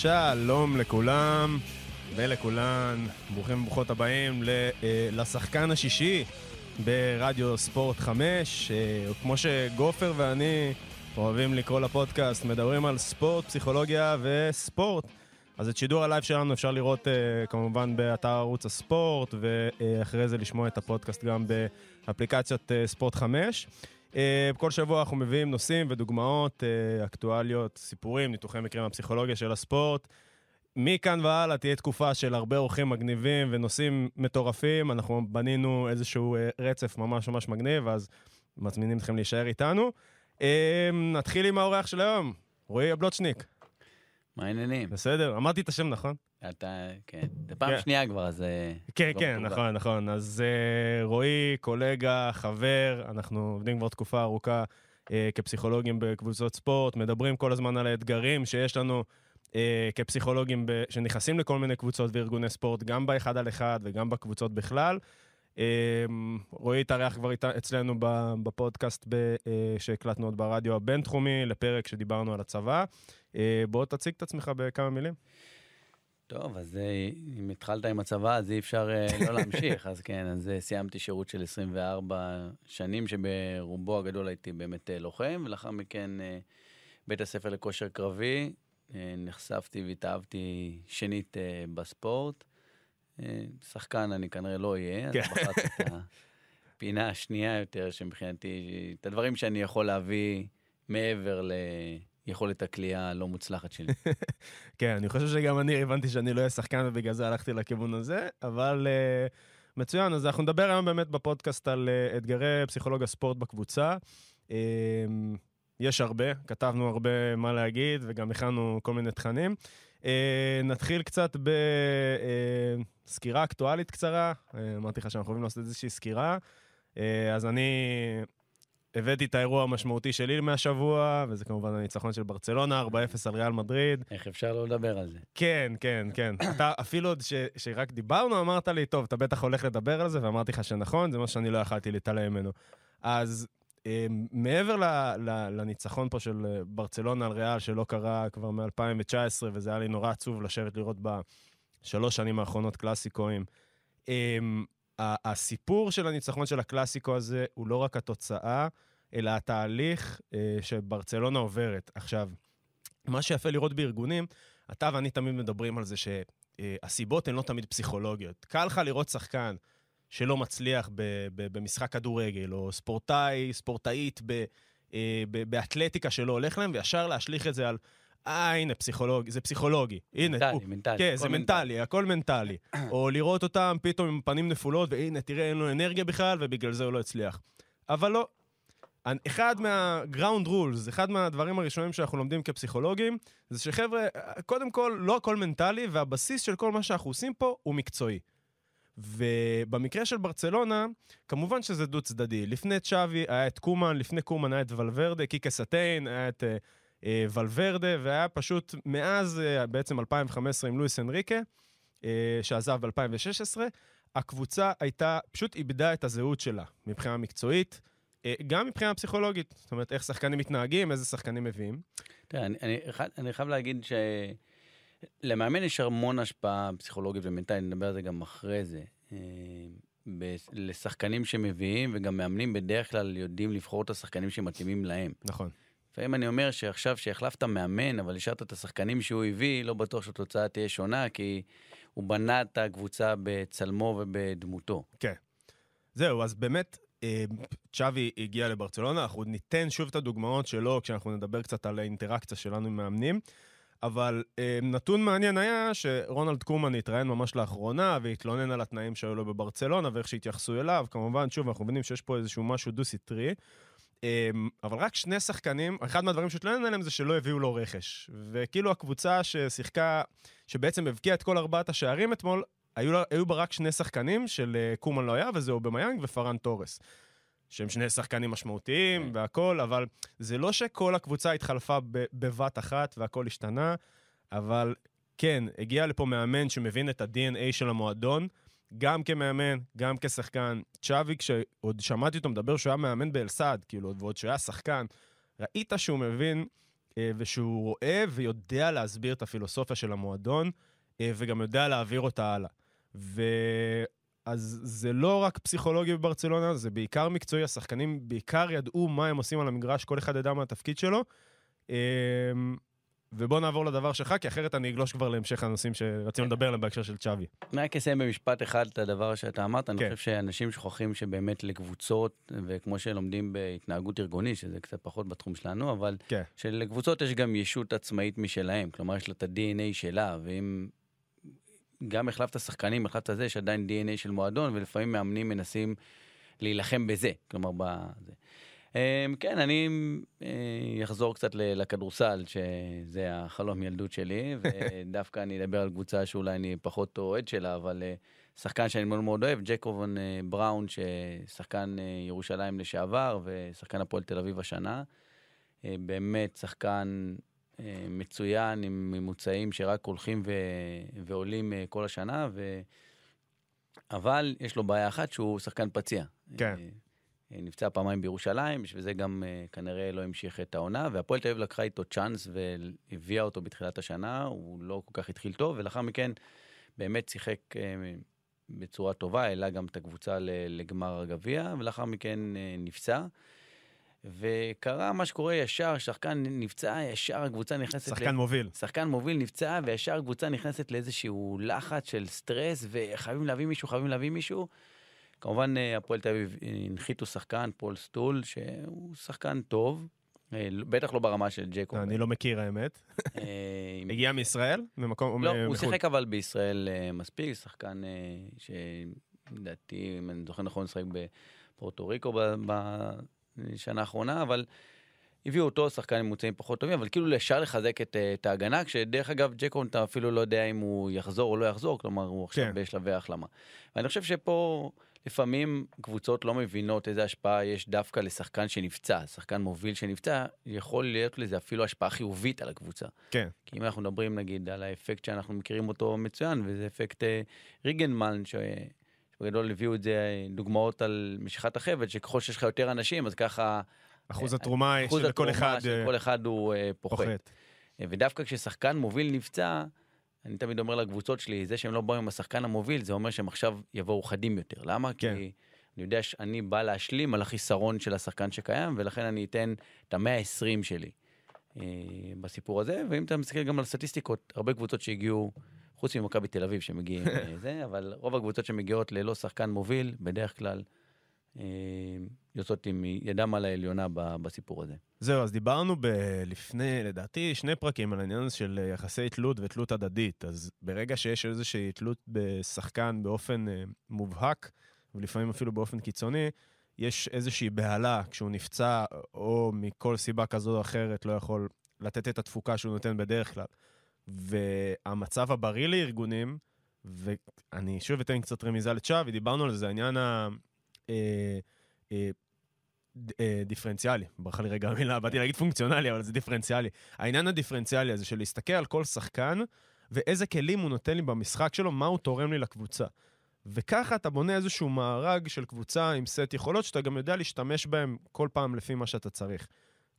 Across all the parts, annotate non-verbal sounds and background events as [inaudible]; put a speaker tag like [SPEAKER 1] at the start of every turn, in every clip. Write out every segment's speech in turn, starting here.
[SPEAKER 1] שלום לכולם ולכולן, ברוכים וברוכות הבאים אה, לשחקן השישי ברדיו ספורט 5. אה, כמו שגופר ואני אוהבים לקרוא לפודקאסט, מדברים על ספורט, פסיכולוגיה וספורט. אז את שידור הלייב שלנו אפשר לראות אה, כמובן באתר ערוץ הספורט, ואחרי זה לשמוע את הפודקאסט גם באפליקציית אה, ספורט 5. אה, כל שבוע אנחנו מביאים נושאים ודוגמאות, אה, אקטואליות, סיפורים, ניתוחי מקרים מהפסיכולוגיה של הספורט. מכאן והלאה תהיה תקופה של הרבה אורחים מגניבים ונושאים מטורפים. אנחנו בנינו איזשהו uh, רצף ממש ממש מגניב, אז מזמינים אתכם להישאר איתנו. נתחיל עם האורח של היום, רועי הבלוצ'ניק.
[SPEAKER 2] מה העניינים?
[SPEAKER 1] בסדר, אמרתי את השם נכון?
[SPEAKER 2] אתה, כן. זה פעם כן. שנייה כבר, אז... אה,
[SPEAKER 1] כן, כן, נכון, נכון. אז uh, רועי, קולגה, חבר, אנחנו עובדים כבר תקופה ארוכה uh, כפסיכולוגים בקבוצות ספורט, מדברים כל הזמן על האתגרים שיש לנו uh, כפסיכולוגים ב- שנכנסים לכל מיני קבוצות וארגוני ספורט, גם באחד על אחד וגם בקבוצות בכלל. אמ, רועי התארח כבר אצלנו בפודקאסט שהקלטנו עוד ברדיו הבינתחומי, לפרק שדיברנו על הצבא. אה, בוא תציג את עצמך בכמה מילים.
[SPEAKER 2] טוב, אז אה, אם התחלת עם הצבא, אז אי אפשר אה, לא להמשיך. אז כן, אז סיימתי שירות של 24 שנים, שברובו הגדול הייתי באמת לוחם, ולאחר מכן בית הספר לכושר קרבי, נחשפתי והתאהבתי שנית בספורט. שחקן אני כנראה לא אהיה, אז כן. בחרתי את הפינה השנייה יותר, שמבחינתי, את הדברים שאני יכול להביא מעבר ליכולת הכלייה הלא מוצלחת שלי. [laughs]
[SPEAKER 1] כן, אני חושב שגם אני הבנתי שאני לא אהיה שחקן ובגלל זה הלכתי לכיוון הזה, אבל uh, מצוין, אז אנחנו נדבר היום באמת בפודקאסט על uh, אתגרי פסיכולוג הספורט בקבוצה. Uh, יש הרבה, כתבנו הרבה מה להגיד וגם הכנו כל מיני תכנים. Uh, נתחיל קצת בסקירה uh, אקטואלית קצרה. Uh, אמרתי לך שאנחנו יכולים לעשות איזושהי סקירה. Uh, אז אני הבאתי את האירוע המשמעותי שלי מהשבוע, וזה כמובן הניצחון של ברצלונה, 4-0 על ריאל מדריד.
[SPEAKER 2] איך אפשר לא לדבר על זה?
[SPEAKER 1] כן, כן, כן. [clears throat] אתה, אפילו עוד שרק דיברנו, אמרת לי, טוב, אתה בטח הולך לדבר על זה, ואמרתי לך שנכון, זה מה שאני לא יכלתי להתעלם ממנו. אז אה, מעבר ל, ל, לניצחון פה של אה, ברצלונה על ריאל, שלא קרה כבר מ-2019, וזה היה לי נורא עצוב לשבת לראות בשלוש שנים האחרונות קלאסיקואים, אה, הסיפור של הניצחון של הקלאסיקו הזה הוא לא רק התוצאה, אלא התהליך אה, שברצלונה עוברת. עכשיו, מה שיפה לראות בארגונים, אתה ואני תמיד מדברים על זה שהסיבות הן לא תמיד פסיכולוגיות. קל לך לראות שחקן שלא מצליח ב- ב- במשחק כדורגל, או ספורטאי, ספורטאית ב- אה, ב- באתלטיקה שלא הולך להם, וישר להשליך את זה על אה, הנה, פסיכולוגי, זה פסיכולוגי. הנה,
[SPEAKER 2] מנטלי, הוא, מנטלי.
[SPEAKER 1] כן, זה מנטלי, מנטלי, הכל מנטלי. [coughs] או לראות אותם פתאום עם פנים נפולות, והנה, תראה, אין לו אנרגיה בכלל, ובגלל זה הוא לא הצליח. אבל לא. אחד מה-ground rules, אחד מהדברים הראשונים שאנחנו לומדים כפסיכולוגים, זה שחבר'ה, קודם כל, לא הכל מנטלי, והבסיס של כל מה שאנחנו עושים פה הוא מקצועי. ובמקרה של ברצלונה, כמובן שזה דו-צדדי. לפני צ'אבי היה את קומן, לפני קומן היה את ולוורדה, קיקה סטיין, היה את... Uh, אה, ולוורדה, והיה פשוט מאז אה, בעצם 2015 עם לואיס אנריקה, אה, שעזב ב-2016, הקבוצה הייתה, פשוט איבדה את הזהות שלה מבחינה מקצועית, גם מבחינה פסיכולוגית. זאת אומרת, איך שחקנים מתנהגים, איזה שחקנים מביאים.
[SPEAKER 2] תראה, אני, אני, אני חייב להגיד שלמאמן יש המון השפעה פסיכולוגית ומנטלית, נדבר על זה גם אחרי זה. לשחקנים שמביאים, וגם מאמנים בדרך כלל יודעים לבחור את השחקנים שמתאימים להם.
[SPEAKER 1] נכון.
[SPEAKER 2] לפעמים אני אומר שעכשיו שהחלפת מאמן, אבל השארת את השחקנים שהוא הביא, לא בטוח שהתוצאה תהיה שונה, כי הוא בנה את הקבוצה בצלמו ובדמותו.
[SPEAKER 1] כן. זהו, אז באמת, אה, צ'אבי הגיע לברצלונה, אנחנו ניתן שוב את הדוגמאות שלו כשאנחנו נדבר קצת על האינטראקציה שלנו עם מאמנים. אבל אה, נתון מעניין היה שרונלד קומן התראיין ממש לאחרונה והתלונן על התנאים שהיו לו בברצלונה ואיך שהתייחסו אליו. כמובן, שוב, אנחנו מבינים שיש פה איזשהו משהו דו-סטרי. אמ, אבל רק שני שחקנים, אחד מהדברים שהתלונן עליהם זה שלא הביאו לו רכש. וכאילו הקבוצה ששיחקה, שבעצם הבקיעה את כל ארבעת השערים אתמול, היו, היו בה רק שני שחקנים של אה, קומן לא היה, וזה אובמיאנג ופראן טורס. שהם שני שחקנים משמעותיים כן. והכול, אבל זה לא שכל הקבוצה התחלפה בבת אחת והכל השתנה, אבל כן, הגיע לפה מאמן שמבין את ה-DNA של המועדון, גם כמאמן, גם כשחקן. צ'אבי, כשעוד שמעתי אותו מדבר שהוא היה מאמן באלסעד, כאילו, ועוד שהוא היה שחקן, ראית שהוא מבין אה, ושהוא רואה ויודע להסביר את הפילוסופיה של המועדון, אה, וגם יודע להעביר אותה הלאה. אז זה לא רק פסיכולוגי בברצלונה, זה בעיקר מקצועי. השחקנים בעיקר ידעו מה הם עושים על המגרש, כל אחד ידע מה התפקיד שלו. ובוא נעבור לדבר שלך, כי אחרת אני אגלוש כבר להמשך הנושאים שרצינו לדבר עליהם בהקשר של צ'אבי.
[SPEAKER 2] אני רק אסיים במשפט אחד את הדבר שאתה אמרת, אני כן. חושב שאנשים שוכחים שבאמת לקבוצות, וכמו שלומדים בהתנהגות ארגונית, שזה קצת פחות בתחום שלנו, אבל כן. שלקבוצות יש גם ישות עצמאית משלהם, כלומר יש לה את ה-DNA שלה, ואם גם החלפת שחקנים, החלפת זה, יש עדיין DNA של מועדון, ולפעמים מאמנים מנסים להילחם בזה, כלומר בזה. אמ, כן, אני אה, אחזור קצת לכדורסל, שזה החלום ילדות שלי, [laughs] ודווקא אני אדבר על קבוצה שאולי אני פחות אוהד שלה, אבל אה, שחקן שאני מאוד מאוד אוהב, ג'קובון אה, בראון, ששחקן ירושלים לשעבר ושחקן הפועל תל אביב השנה. באמת שחקן מצוין עם ממוצעים שרק הולכים ו... ועולים כל השנה, ו... אבל יש לו בעיה אחת שהוא שחקן פציע.
[SPEAKER 1] כן.
[SPEAKER 2] אה, נפצע פעמיים בירושלים, בשביל זה גם כנראה לא המשיך את העונה, והפועל תל אביב לקחה איתו צ'אנס והביאה אותו בתחילת השנה, הוא לא כל כך התחיל טוב, ולאחר מכן באמת שיחק בצורה טובה, העלה גם את הקבוצה לגמר הגביע, ולאחר מכן נפצע. וקרה מה שקורה ישר, שחקן נפצע, ישר הקבוצה נכנסת...
[SPEAKER 1] שחקן ל... מוביל.
[SPEAKER 2] שחקן מוביל נפצע, וישר הקבוצה נכנסת לאיזשהו לחץ של סטרס, וחייבים להביא מישהו, חייבים להביא מישהו. כמובן, אה, הפועל תל אביב אה, הנחיתו שחקן, פול סטול, שהוא שחקן טוב, אה, בטח לא ברמה של ג'קוב.
[SPEAKER 1] אני לא מכיר האמת. הגיע מישראל? ממקום...
[SPEAKER 2] לא, הוא שיחק אבל בישראל מספיק, שחקן שלדעתי, אם אני זוכר נכון, משחק בפורטו ריקו בשנה האחרונה, אבל הביאו אותו, שחקן עם ממוצעים פחות טובים, אבל כאילו אפשר לחזק את, את ההגנה, כשדרך אגב, ג'קוב, אתה אפילו לא יודע אם הוא יחזור או לא יחזור, כלומר, הוא עכשיו כן. בשלבי החלמה. ואני חושב שפה... לפעמים קבוצות לא מבינות איזה השפעה יש דווקא לשחקן שנפצע, שחקן מוביל שנפצע, יכול להיות לזה אפילו השפעה חיובית על הקבוצה.
[SPEAKER 1] כן.
[SPEAKER 2] כי אם אנחנו מדברים נגיד על האפקט שאנחנו מכירים אותו מצוין, וזה אפקט אה, ריגנמן, ש... שבגדול הביאו את זה אה, דוגמאות על משיכת החבל, שככל שיש לך יותר אנשים, אז ככה...
[SPEAKER 1] אחוז אה, התרומה של כל אחד...
[SPEAKER 2] של כל אחד הוא אה, פוחת. פוחת. ודווקא כששחקן מוביל נפצע, אני תמיד אומר לקבוצות שלי, זה שהם לא באו עם השחקן המוביל, זה אומר שהם עכשיו יבואו חדים יותר. למה? כן. כי אני יודע שאני בא להשלים על החיסרון של השחקן שקיים, ולכן אני אתן את המאה ה-20 שלי אה, בסיפור הזה. ואם אתה מסתכל גם על סטטיסטיקות, הרבה קבוצות שהגיעו, חוץ ממכבי תל אביב שמגיעים [laughs] לזה, אבל רוב הקבוצות שמגיעות ללא שחקן מוביל, בדרך כלל אה, יוצאות עם ידם על העליונה בסיפור הזה.
[SPEAKER 1] זהו, אז דיברנו ב- לפני, לדעתי, שני פרקים על העניין הזה של יחסי תלות ותלות הדדית. אז ברגע שיש איזושהי תלות בשחקן באופן מובהק, ולפעמים אפילו באופן קיצוני, יש איזושהי בהלה כשהוא נפצע, או מכל סיבה כזו או אחרת לא יכול לתת את התפוקה שהוא נותן בדרך כלל. והמצב הבריא לארגונים, ואני שוב אתן קצת רמיזה לצ'אבי, דיברנו על זה, העניין ה... אה, אה, אה, ברכה לי רגע המילה, באתי להגיד פונקציונלי, אבל זה דיפרנציאלי. העניין הדיפרנציאלי הזה של להסתכל על כל שחקן, ואיזה כלים הוא נותן לי במשחק שלו, מה הוא תורם לי לקבוצה. וככה אתה בונה איזשהו מארג של קבוצה עם סט יכולות, שאתה גם יודע להשתמש בהם כל פעם לפי מה שאתה צריך.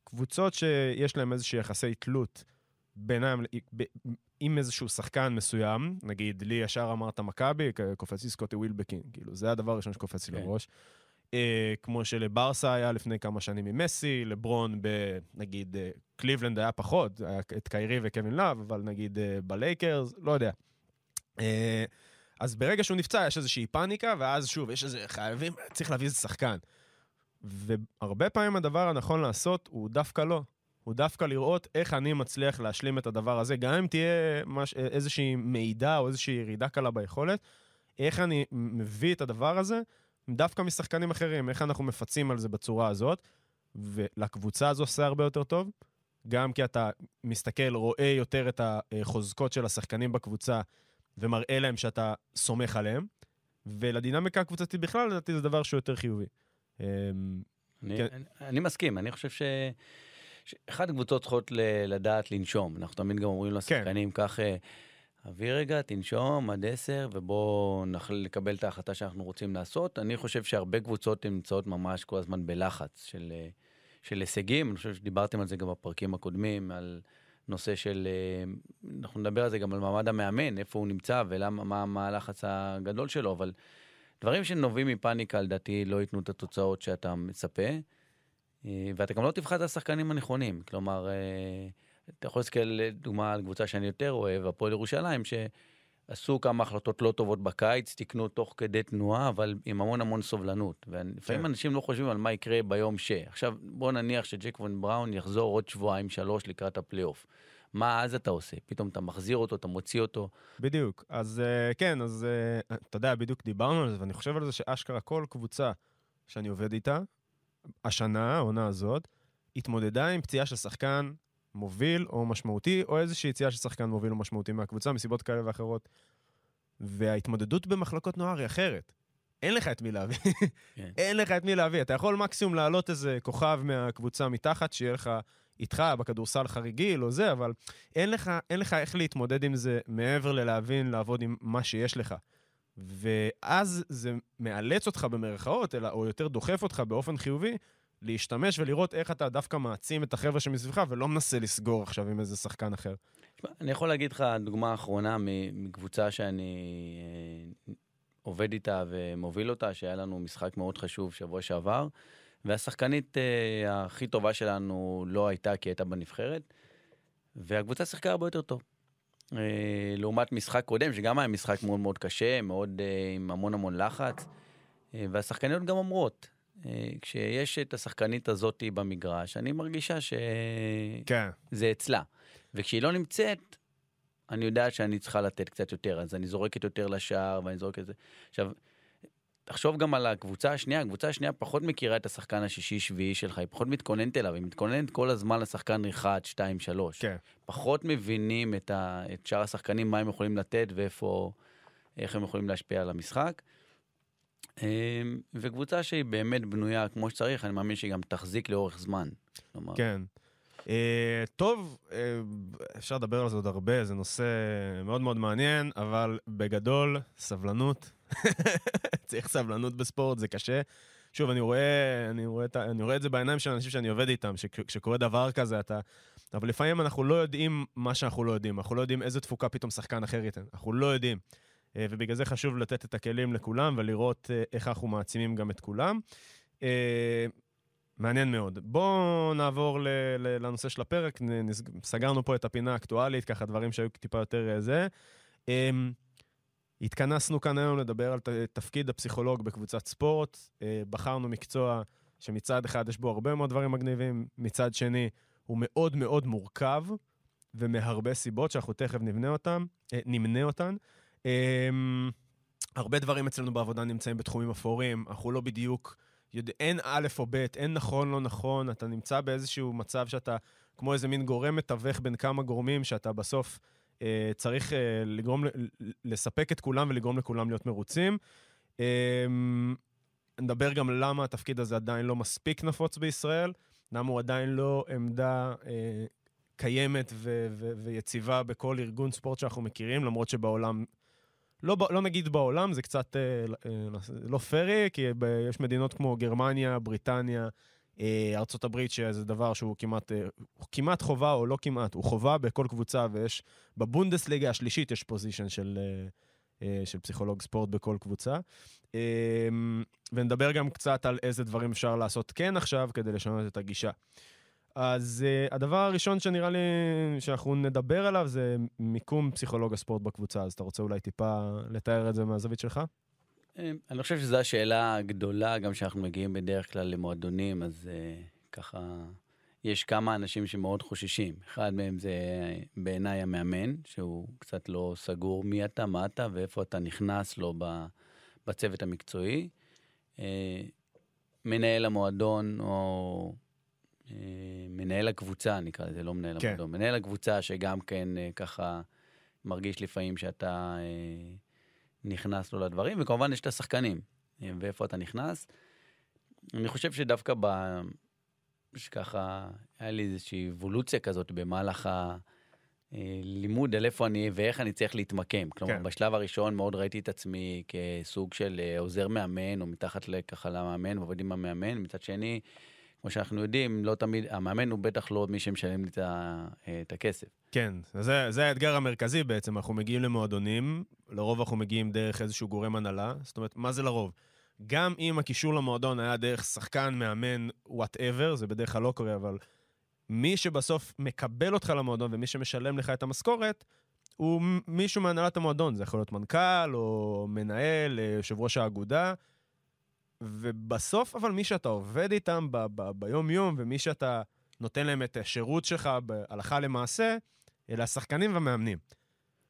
[SPEAKER 1] קבוצות שיש להן איזושהי יחסי תלות בינם, עם איזשהו שחקן מסוים, נגיד, לי ישר אמרת מכבי, קופץ לי סקוטי ווילבקין, כאילו, זה הדבר הראשון שקופץ לי כן. בראש. אה, כמו שלברסה היה לפני כמה שנים עם מסי, לברון בנגיד אה, קליבלנד היה פחות, היה את קיירי וקווין לאב, אבל נגיד אה, בלייקרס, לא יודע. אה, אז ברגע שהוא נפצע יש איזושהי פאניקה, ואז שוב, יש איזה, חייבים, צריך להביא איזה שחקן. והרבה פעמים הדבר הנכון לעשות הוא דווקא לא. הוא דווקא לראות איך אני מצליח להשלים את הדבר הזה, גם אם תהיה מש, איזושהי מעידה או איזושהי ירידה קלה ביכולת, איך אני מביא את הדבר הזה דווקא משחקנים אחרים, איך אנחנו מפצים על זה בצורה הזאת, ולקבוצה הזו עושה הרבה יותר טוב, גם כי אתה מסתכל, רואה יותר את החוזקות של השחקנים בקבוצה, ומראה להם שאתה סומך עליהם, ולדינמיקה הקבוצתית בכלל, לדעתי זה דבר שהוא יותר חיובי. אמ,
[SPEAKER 2] אני, כן. אני, אני מסכים, אני חושב ש... שאחת הקבוצות צריכות לדעת לנשום. אנחנו תמיד גם אומרים לשחקנים, כן. קח אביא רגע, תנשום עד עשר, ובואו נקבל את ההחלטה שאנחנו רוצים לעשות. אני חושב שהרבה קבוצות נמצאות ממש כל הזמן בלחץ של, של הישגים, אני חושב שדיברתם על זה גם בפרקים הקודמים, על נושא של, אה, אנחנו נדבר על זה גם על מעמד המאמן, איפה הוא נמצא ומה מה הלחץ הגדול שלו, אבל דברים שנובעים מפאניקה, לדעתי, לא ייתנו את התוצאות שאתה מצפה, אה, ואתה גם לא תבחר את השחקנים הנכונים. כלומר, אה, אתה יכול להסתכל לדוגמה על קבוצה שאני יותר אוהב, הפועל ירושלים, שעשו כמה החלטות לא טובות בקיץ, תיקנו תוך כדי תנועה, אבל עם המון המון סובלנות. ולפעמים כן. אנשים לא חושבים על מה יקרה ביום ש... עכשיו, בוא נניח שג'ק וון בראון יחזור עוד שבועיים, שלוש לקראת הפלייאוף. מה אז אתה עושה? פתאום אתה מחזיר אותו, אתה מוציא אותו.
[SPEAKER 1] בדיוק. אז uh, כן, אז אתה יודע, בדיוק דיברנו על זה, ואני חושב על זה שאשכרה כל קבוצה שאני עובד איתה, השנה, העונה הזאת, התמודדה עם פציעה של שחקן מוביל או משמעותי, או איזושהי יציאה של שחקן מוביל או משמעותי מהקבוצה, מסיבות כאלה ואחרות. וההתמודדות במחלקות נוער היא אחרת. אין לך את מי להביא. כן. אין לך את מי להביא. אתה יכול מקסימום להעלות איזה כוכב מהקבוצה מתחת, שיהיה לך איתך בכדורסל חריגיל או זה, אבל אין לך, אין לך איך להתמודד עם זה מעבר ללהבין, לעבוד עם מה שיש לך. ואז זה מאלץ אותך במרכאות, אלא, או יותר דוחף אותך באופן חיובי, להשתמש ולראות איך אתה דווקא מעצים את החבר'ה שמסביבך, ולא מנסה לסגור עכשיו עם איזה שחקן אחר.
[SPEAKER 2] אני יכול להגיד לך דוגמה אחרונה מקבוצה שאני אה, עובד איתה ומוביל אותה, שהיה לנו משחק מאוד חשוב שבוע שעבר, והשחקנית אה, הכי טובה שלנו לא הייתה כי הייתה בנבחרת, והקבוצה שיחקה הרבה יותר טוב. אה, לעומת משחק קודם, שגם היה משחק מאוד מאוד קשה, מאוד עם המון המון לחץ, והשחקניות גם אומרות, אה, כשיש את השחקנית הזאת במגרש, אני מרגישה שזה כן. אצלה. וכשהיא לא נמצאת, אני יודעת שאני צריכה לתת קצת יותר, אז אני זורקת יותר לשער ואני זורקת את זה. עכשיו, תחשוב גם על הקבוצה השנייה, הקבוצה השנייה פחות מכירה את השחקן השישי-שביעי שלך, היא פחות מתכוננת אליו, היא מתכוננת כל הזמן לשחקן 1, 2, 3. כן. פחות מבינים את, ה, את שאר השחקנים, מה הם יכולים לתת ואיפה, איך הם יכולים להשפיע על המשחק. אמ, וקבוצה שהיא באמת בנויה כמו שצריך, אני מאמין שהיא גם תחזיק לאורך זמן.
[SPEAKER 1] כלומר... כן. Uh, טוב, uh, אפשר לדבר על זה עוד הרבה, זה נושא מאוד מאוד מעניין, אבל בגדול, סבלנות. צריך סבלנות בספורט, זה קשה. שוב, אני רואה, אני רואה, אני רואה את זה בעיניים של אנשים שאני עובד איתם, שכשקורה דבר כזה, אתה... אבל לפעמים אנחנו לא יודעים מה שאנחנו לא יודעים. אנחנו לא יודעים איזה תפוקה פתאום שחקן אחר ייתן. אנחנו לא יודעים. אה, ובגלל זה חשוב לתת את הכלים לכולם ולראות אה, איך אנחנו מעצימים גם את כולם. אה, מעניין מאוד. בואו נעבור לנושא של הפרק, סגרנו פה את הפינה האקטואלית, ככה דברים שהיו טיפה יותר זה. התכנסנו כאן היום לדבר על תפקיד הפסיכולוג בקבוצת ספורט. בחרנו מקצוע שמצד אחד יש בו הרבה מאוד דברים מגניבים, מצד שני הוא מאוד מאוד מורכב, ומהרבה סיבות שאנחנו תכף אותם, נמנה אותן. Um, הרבה דברים אצלנו בעבודה נמצאים בתחומים אפורים, אנחנו לא בדיוק, יודע, אין א' או ב', אין נכון, לא נכון, אתה נמצא באיזשהו מצב שאתה כמו איזה מין גורם מתווך בין כמה גורמים, שאתה בסוף צריך uh, לגרום, לספק את כולם ולגרום לכולם להיות מרוצים. Um, נדבר גם למה התפקיד הזה עדיין לא מספיק נפוץ בישראל, למה הוא עדיין לא עמדה uh, קיימת ו- ו- ויציבה בכל ארגון ספורט שאנחנו מכירים, למרות שבעולם לא, לא נגיד בעולם, זה קצת אה, אה, לא פרי, כי יש מדינות כמו גרמניה, בריטניה, אה, ארצות הברית, שזה דבר שהוא כמעט, אה, כמעט חובה או לא כמעט, הוא חובה בכל קבוצה, ויש, בבונדסליגה השלישית יש פוזיישן של, אה, אה, של פסיכולוג ספורט בכל קבוצה. אה, ונדבר גם קצת על איזה דברים אפשר לעשות כן עכשיו כדי לשנות את הגישה. אז uh, הדבר הראשון שנראה לי שאנחנו נדבר עליו זה מיקום פסיכולוג הספורט בקבוצה. אז אתה רוצה אולי טיפה לתאר את זה מהזווית שלך?
[SPEAKER 2] אה, אני חושב שזו השאלה הגדולה, גם כשאנחנו מגיעים בדרך כלל למועדונים, אז uh, ככה, יש כמה אנשים שמאוד חוששים. אחד מהם זה בעיניי המאמן, שהוא קצת לא סגור מי אתה, מה אתה ואיפה אתה נכנס לו בצוות המקצועי. Uh, מנהל המועדון או אה, מנהל הקבוצה, נקרא לזה, לא מנהל כן. המועדון, מנהל הקבוצה שגם כן אה, ככה מרגיש לפעמים שאתה אה, נכנס לו לדברים, וכמובן יש את השחקנים, ואיפה אתה נכנס. אני חושב שדווקא ב... שככה, היה לי איזושהי אבולוציה כזאת במהלך הלימוד על איפה אני ואיך אני צריך להתמקם. כלומר, כן. בשלב הראשון מאוד ראיתי את עצמי כסוג של עוזר מאמן, או מתחת לככה למאמן, ועובד עם המאמן. מצד שני, כמו שאנחנו יודעים, לא תמיד, המאמן הוא בטח לא מי שמשלם לי את הכסף.
[SPEAKER 1] כן, זה, זה האתגר המרכזי בעצם, אנחנו מגיעים למועדונים, לרוב אנחנו מגיעים דרך איזשהו גורם הנהלה, זאת אומרת, מה זה לרוב? גם אם הקישור למועדון היה דרך שחקן, מאמן, whatever, זה בדרך כלל לא קורה, אבל מי שבסוף מקבל אותך למועדון ומי שמשלם לך את המשכורת, הוא מישהו מהנהלת המועדון, זה יכול להיות מנכ"ל או מנהל, אה, יושב ראש האגודה. ובסוף, אבל מי שאתה עובד איתם ב- ב- ביום-יום, ומי שאתה נותן להם את השירות שלך בהלכה למעשה, אלה השחקנים והמאמנים.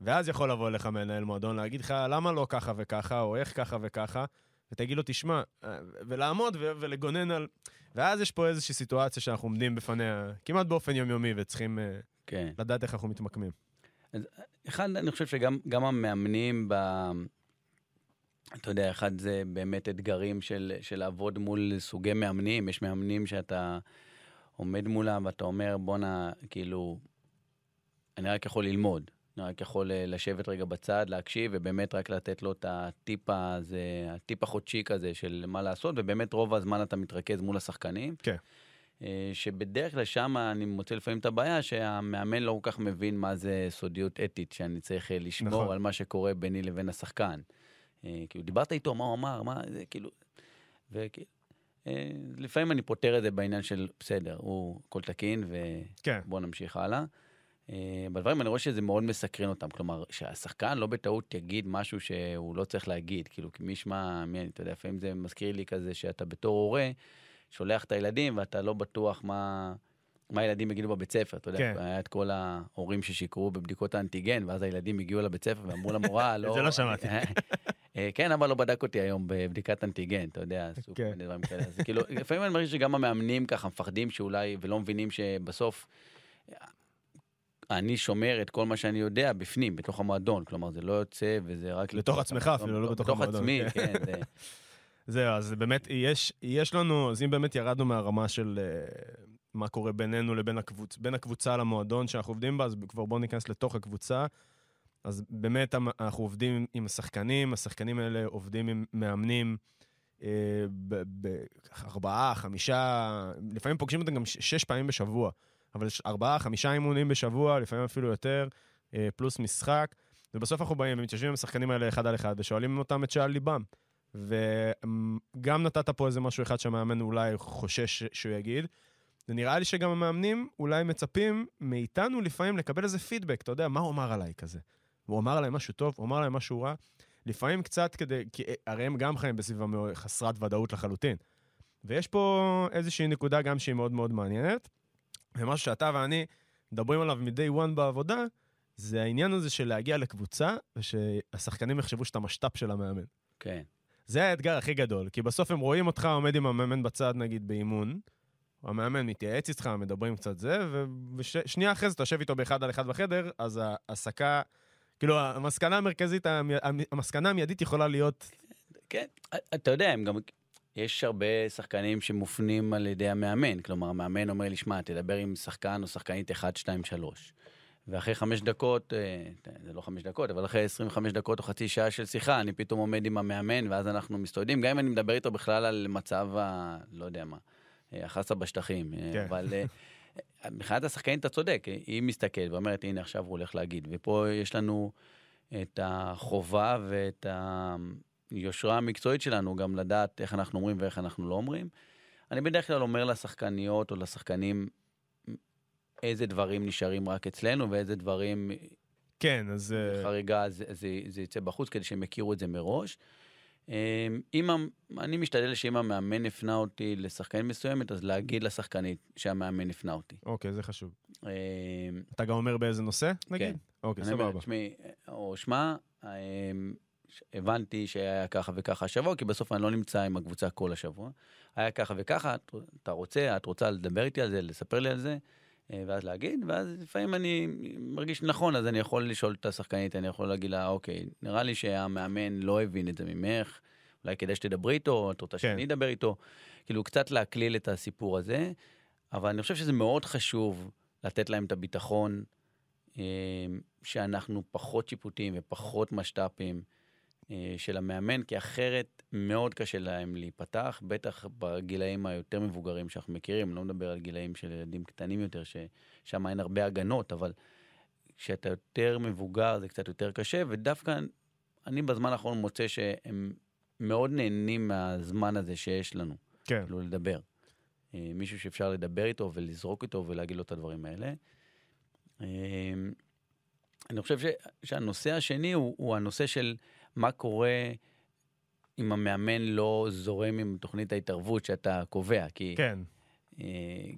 [SPEAKER 1] ואז יכול לבוא אליך מנהל מועדון, להגיד לך, למה לא ככה וככה, או איך ככה וככה, ותגיד לו, תשמע, אה, ולעמוד ו- ולגונן על... ואז יש פה איזושהי סיטואציה שאנחנו עומדים בפניה כמעט באופן יומיומי, וצריכים אה, כן. לדעת איך אנחנו מתמקמים.
[SPEAKER 2] אז אחד, אני חושב שגם המאמנים ב... אתה יודע, אחד זה באמת אתגרים של, של לעבוד מול סוגי מאמנים. יש מאמנים שאתה עומד מולם ואתה אומר, בואנה, כאילו, אני רק יכול ללמוד. אני רק יכול אה, לשבת רגע בצד, להקשיב, ובאמת רק לתת לו את הטיפ הזה, הטיפ החודשי כזה של מה לעשות, ובאמת רוב הזמן אתה מתרכז מול השחקנים.
[SPEAKER 1] כן.
[SPEAKER 2] אה, שבדרך כלל שם אני מוצא לפעמים את הבעיה שהמאמן לא כל כך מבין מה זה סודיות אתית, שאני צריך אה, לשמור נכון. על מה שקורה ביני לבין השחקן. כאילו, דיברת איתו, מה הוא אמר, מה, זה כאילו... וכאילו, לפעמים אני פותר את זה בעניין של, בסדר, הוא הכל תקין. ובוא כן. נמשיך הלאה. אה, בדברים אני רואה שזה מאוד מסקרן אותם, כלומר, שהשחקן לא בטעות יגיד משהו שהוא לא צריך להגיד, כאילו, כי מי ישמע, מי, אתה יודע, לפעמים זה מזכיר לי כזה שאתה בתור הורה, שולח את הילדים ואתה לא בטוח מה, מה הילדים יגידו בבית ספר, אתה יודע, כן. היה את כל ההורים ששיקרו בבדיקות האנטיגן, ואז הילדים הגיעו לבית ספר ואמרו למורה, [laughs] לא...
[SPEAKER 1] זה לא שמעתי.
[SPEAKER 2] אה, כן, אבל לא בדק אותי היום בבדיקת אנטיגן, אתה יודע, סוג כן. דברים כאלה. אז כאילו, לפעמים אני מרגיש שגם המאמנים ככה מפחדים שאולי, ולא מבינים שבסוף אני שומר את כל מה שאני יודע בפנים, בתוך המועדון. כלומר, זה לא יוצא וזה רק...
[SPEAKER 1] לתוך עצמך אפילו, לא בתוך המועדון.
[SPEAKER 2] בתוך עצמי, כן. כן [laughs]
[SPEAKER 1] זהו, אז באמת, יש, יש לנו, אז אם באמת ירדנו מהרמה של uh, מה קורה בינינו לבין הקבוצ, בין הקבוצה למועדון שאנחנו עובדים בה, אז כבר בואו ניכנס לתוך הקבוצה. אז באמת אנחנו עובדים עם השחקנים, השחקנים האלה עובדים עם מאמנים אה, בארבעה, חמישה, לפעמים פוגשים אותם גם שש פעמים בשבוע. אבל ארבעה, חמישה אימונים בשבוע, לפעמים אפילו יותר, אה, פלוס משחק. ובסוף אנחנו באים ומתיישבים עם השחקנים האלה אחד על אחד ושואלים אותם את שעל ליבם. וגם נתת פה איזה משהו אחד שהמאמן אולי חושש שהוא יגיד. ונראה לי שגם המאמנים אולי מצפים מאיתנו לפעמים לקבל איזה פידבק, אתה יודע, מה הוא אמר עליי כזה? הוא אמר עליי משהו טוב, הוא אמר עליי משהו רע. לפעמים קצת כדי, כי הרי הם גם חיים בסביבה חסרת ודאות לחלוטין. ויש פה איזושהי נקודה גם שהיא מאוד מאוד מעניינת. ומשהו שאתה ואני מדברים עליו מ-day one בעבודה, זה העניין הזה של להגיע לקבוצה, ושהשחקנים יחשבו שאתה משת"פ של המאמן.
[SPEAKER 2] כן.
[SPEAKER 1] זה האתגר הכי גדול, כי בסוף הם רואים אותך עומד עם המאמן בצד, נגיד, באימון, המאמן מתייעץ איתך, מדברים קצת זה, ושנייה אחרי זה אתה יושב איתו באחד על אחד בחדר, אז ההעסקה, כאילו, המסקנה המרכזית, המסקנה המיידית יכולה להיות...
[SPEAKER 2] כן, אתה יודע, הם גם יש הרבה שחקנים שמופנים על ידי המאמן, כלומר המאמן אומר לי, שמע, תדבר עם שחקן או שחקנית 1, 2, 3. ואחרי חמש דקות, אה, זה לא חמש דקות, אבל אחרי 25 דקות או חצי שעה של שיחה, אני פתאום עומד עם המאמן, ואז אנחנו מסתודדים, גם אם אני מדבר איתו בכלל על מצב ה... לא יודע מה, אה, החסה בשטחים. אה, כן. אבל [laughs] מבחינת השחקנית אתה צודק, היא מסתכלת ואומרת, הנה עכשיו הוא הולך להגיד. ופה יש לנו את החובה ואת. היושרה המקצועית שלנו גם לדעת איך אנחנו אומרים ואיך אנחנו לא אומרים. אני בדרך כלל אומר לשחקניות או לשחקנים איזה דברים נשארים רק אצלנו ואיזה דברים...
[SPEAKER 1] כן, אז...
[SPEAKER 2] אה, חריגה זה, זה, זה יצא בחוץ כדי שהם יכירו את זה מראש. אמ, אם, אני משתדל שאם המאמן הפנה אותי לשחקנית מסוימת, אז להגיד לשחקנית שהמאמן הפנה אותי.
[SPEAKER 1] אוקיי, זה חשוב. אמ, אתה גם אומר באיזה נושא, נגיד? כן. אוקיי, סבבה.
[SPEAKER 2] שמי, או שמע, אמ, הבנתי שהיה ככה וככה השבוע, כי בסוף אני לא נמצא עם הקבוצה כל השבוע. היה ככה וככה, אתה רוצה, את רוצה לדבר איתי על זה, לספר לי על זה, ואז להגיד, ואז לפעמים אני מרגיש נכון, אז אני יכול לשאול את השחקנית, אני יכול להגיד לה, אוקיי, נראה לי שהמאמן לא הבין את זה ממך, אולי כדאי שתדברי איתו, את רוצה כן. שאני אדבר איתו, כאילו קצת להקליל את הסיפור הזה, אבל אני חושב שזה מאוד חשוב לתת להם את הביטחון, אה, שאנחנו פחות שיפוטיים ופחות משת"פים. אה, של המאמן, כי אחרת מאוד קשה להם להיפתח, בטח בגילאים היותר מבוגרים שאנחנו מכירים, לא מדבר על גילאים של ילדים קטנים יותר, ששם אין הרבה הגנות, אבל כשאתה יותר מבוגר זה קצת יותר קשה, ודווקא אני בזמן האחרון מוצא שהם מאוד נהנים מהזמן הזה שיש לנו.
[SPEAKER 1] כן.
[SPEAKER 2] כאילו לדבר. אה, מישהו שאפשר לדבר איתו ולזרוק איתו ולהגיד לו את הדברים האלה. אה, אני חושב ש, שהנושא השני הוא, הוא הנושא של מה קורה אם המאמן לא זורם עם תוכנית ההתערבות שאתה קובע. כי,
[SPEAKER 1] כן.
[SPEAKER 2] אה,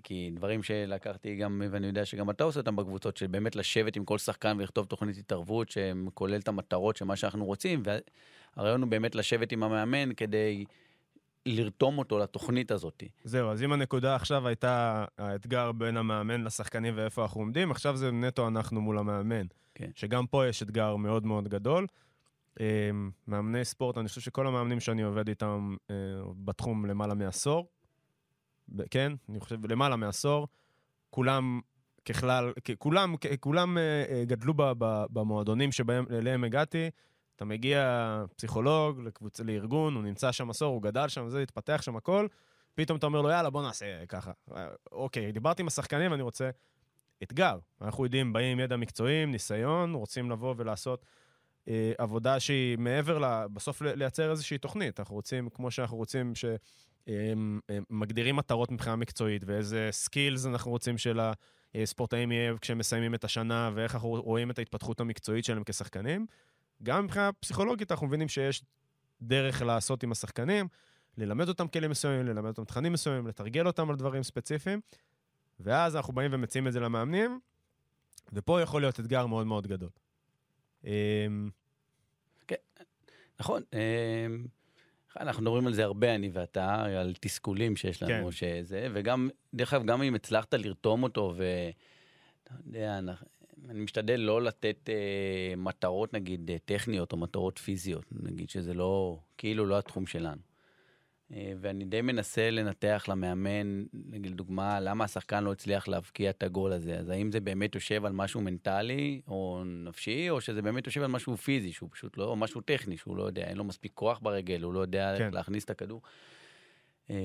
[SPEAKER 2] כי דברים שלקחתי גם, ואני יודע שגם אתה עושה אותם בקבוצות, של באמת לשבת עם כל שחקן ולכתוב תוכנית התערבות שכולל את המטרות של מה שאנחנו רוצים, והרעיון הוא באמת לשבת עם המאמן כדי לרתום אותו לתוכנית הזאת.
[SPEAKER 1] זהו, אז אם הנקודה עכשיו הייתה האתגר בין המאמן לשחקנים ואיפה אנחנו עומדים, עכשיו זה נטו אנחנו מול המאמן.
[SPEAKER 2] כן.
[SPEAKER 1] שגם פה יש אתגר מאוד מאוד גדול. אה, מאמני ספורט, אני חושב שכל המאמנים שאני עובד איתם אה, בתחום למעלה מעשור, כן, אני חושב למעלה מעשור, כולם ככלל, כולם, כולם אה, אה, גדלו במועדונים שבהם, אליהם הגעתי. אתה מגיע פסיכולוג לקבוצה, לארגון, הוא נמצא שם עשור, הוא גדל שם, זה, התפתח שם הכל, פתאום אתה אומר לו, יאללה, בוא נעשה ככה. אוקיי, דיברתי עם השחקנים, אני רוצה אתגר. אנחנו יודעים, באים עם ידע מקצועי, ניסיון, רוצים לבוא ולעשות עבודה שהיא מעבר ל... בסוף לייצר איזושהי תוכנית. אנחנו רוצים, כמו שאנחנו רוצים, שמגדירים מטרות מבחינה מקצועית, ואיזה סקילס אנחנו רוצים של הספורטאים יהיה כשהם מסיימים את השנה, ואיך אנחנו רואים את ההתפתחות המקצועית שלהם כשחקנים. גם מבחינה פסיכולוגית אנחנו מבינים שיש דרך לעשות עם השחקנים, ללמד אותם כלים מסוימים, ללמד אותם תכנים מסוימים, לתרגל אותם על דברים ספציפיים, ואז אנחנו באים ומציעים את זה למאמנים, ופה יכול להיות אתגר מאוד מאוד גדול. אמ,
[SPEAKER 2] נכון, אמ, אנחנו מדברים על זה הרבה, אני ואתה, על תסכולים שיש לנו,
[SPEAKER 1] כן.
[SPEAKER 2] שזה, וגם, דרך אגב, גם אם הצלחת לרתום אותו, ואתה יודע, אנחנו- אני משתדל לא לתת אה, מטרות, נגיד, אה, טכניות או מטרות פיזיות, נגיד שזה לא, כאילו לא התחום שלנו. אה, ואני די מנסה לנתח למאמן, נגיד דוגמה, למה השחקן לא הצליח להבקיע את הגול הזה. אז האם זה באמת יושב על משהו מנטלי או נפשי, או שזה באמת יושב על משהו פיזי, שהוא פשוט לא, או משהו טכני, שהוא לא יודע, אין לו מספיק כוח ברגל, הוא לא יודע
[SPEAKER 1] כן.
[SPEAKER 2] להכניס את הכדור. אה,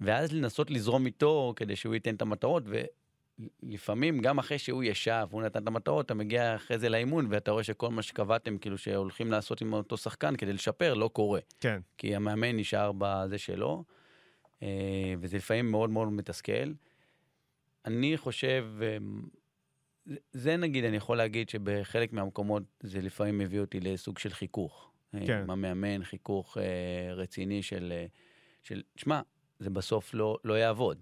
[SPEAKER 2] ואז לנסות לזרום איתו כדי שהוא ייתן את המטרות, ולפעמים גם אחרי שהוא ישב, והוא נתן את המטרות, אתה מגיע אחרי זה לאימון, ואתה רואה שכל מה שקבעתם, כאילו שהולכים לעשות עם אותו שחקן כדי לשפר, לא קורה.
[SPEAKER 1] כן,
[SPEAKER 2] כי המאמן נשאר בזה שלו, אה, וזה לפעמים מאוד מאוד מתסכל. אני חושב, אה, זה- נגיד, אני יכול להגיד שבחלק מהמקומות זה לפעמים מביא אותי לסוג של חיכוך. אה,
[SPEAKER 1] כן.
[SPEAKER 2] עם המאמן, חיכוך רציני של, של, שמע, זה בסוף לא, לא יעבוד.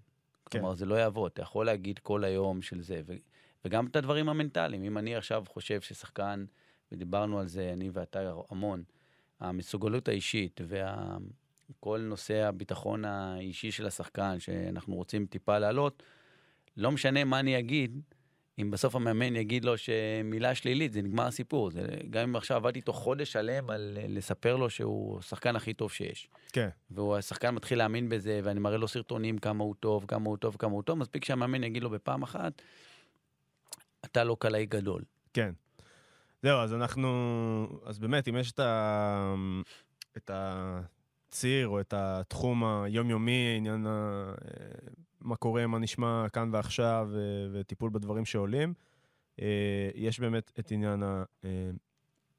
[SPEAKER 1] כן.
[SPEAKER 2] כלומר, זה לא יעבוד. אתה יכול להגיד כל היום של זה, ו, וגם את הדברים המנטליים. אם אני עכשיו חושב ששחקן, ודיברנו על זה, אני ואתה המון, המסוגלות האישית וכל נושא הביטחון האישי של השחקן, שאנחנו רוצים טיפה להעלות, לא משנה מה אני אגיד, אם בסוף המאמן יגיד לו שמילה שלילית, זה נגמר הסיפור. זה, גם אם עכשיו עבדתי איתו חודש שלם על אה, לספר לו שהוא השחקן הכי טוב שיש.
[SPEAKER 1] כן,
[SPEAKER 2] והוא השחקן מתחיל להאמין בזה, ואני מראה לו סרטונים כמה הוא טוב, כמה הוא טוב, כמה הוא טוב, מספיק שהמאמן יגיד לו בפעם אחת, אתה לא קלעי גדול.
[SPEAKER 1] כן. זהו, אז אנחנו... אז באמת, אם יש את, ה... את הציר או את התחום היומיומי, עניין ה... מה קורה, מה נשמע כאן ועכשיו, וטיפול בדברים שעולים, אה, יש באמת את עניין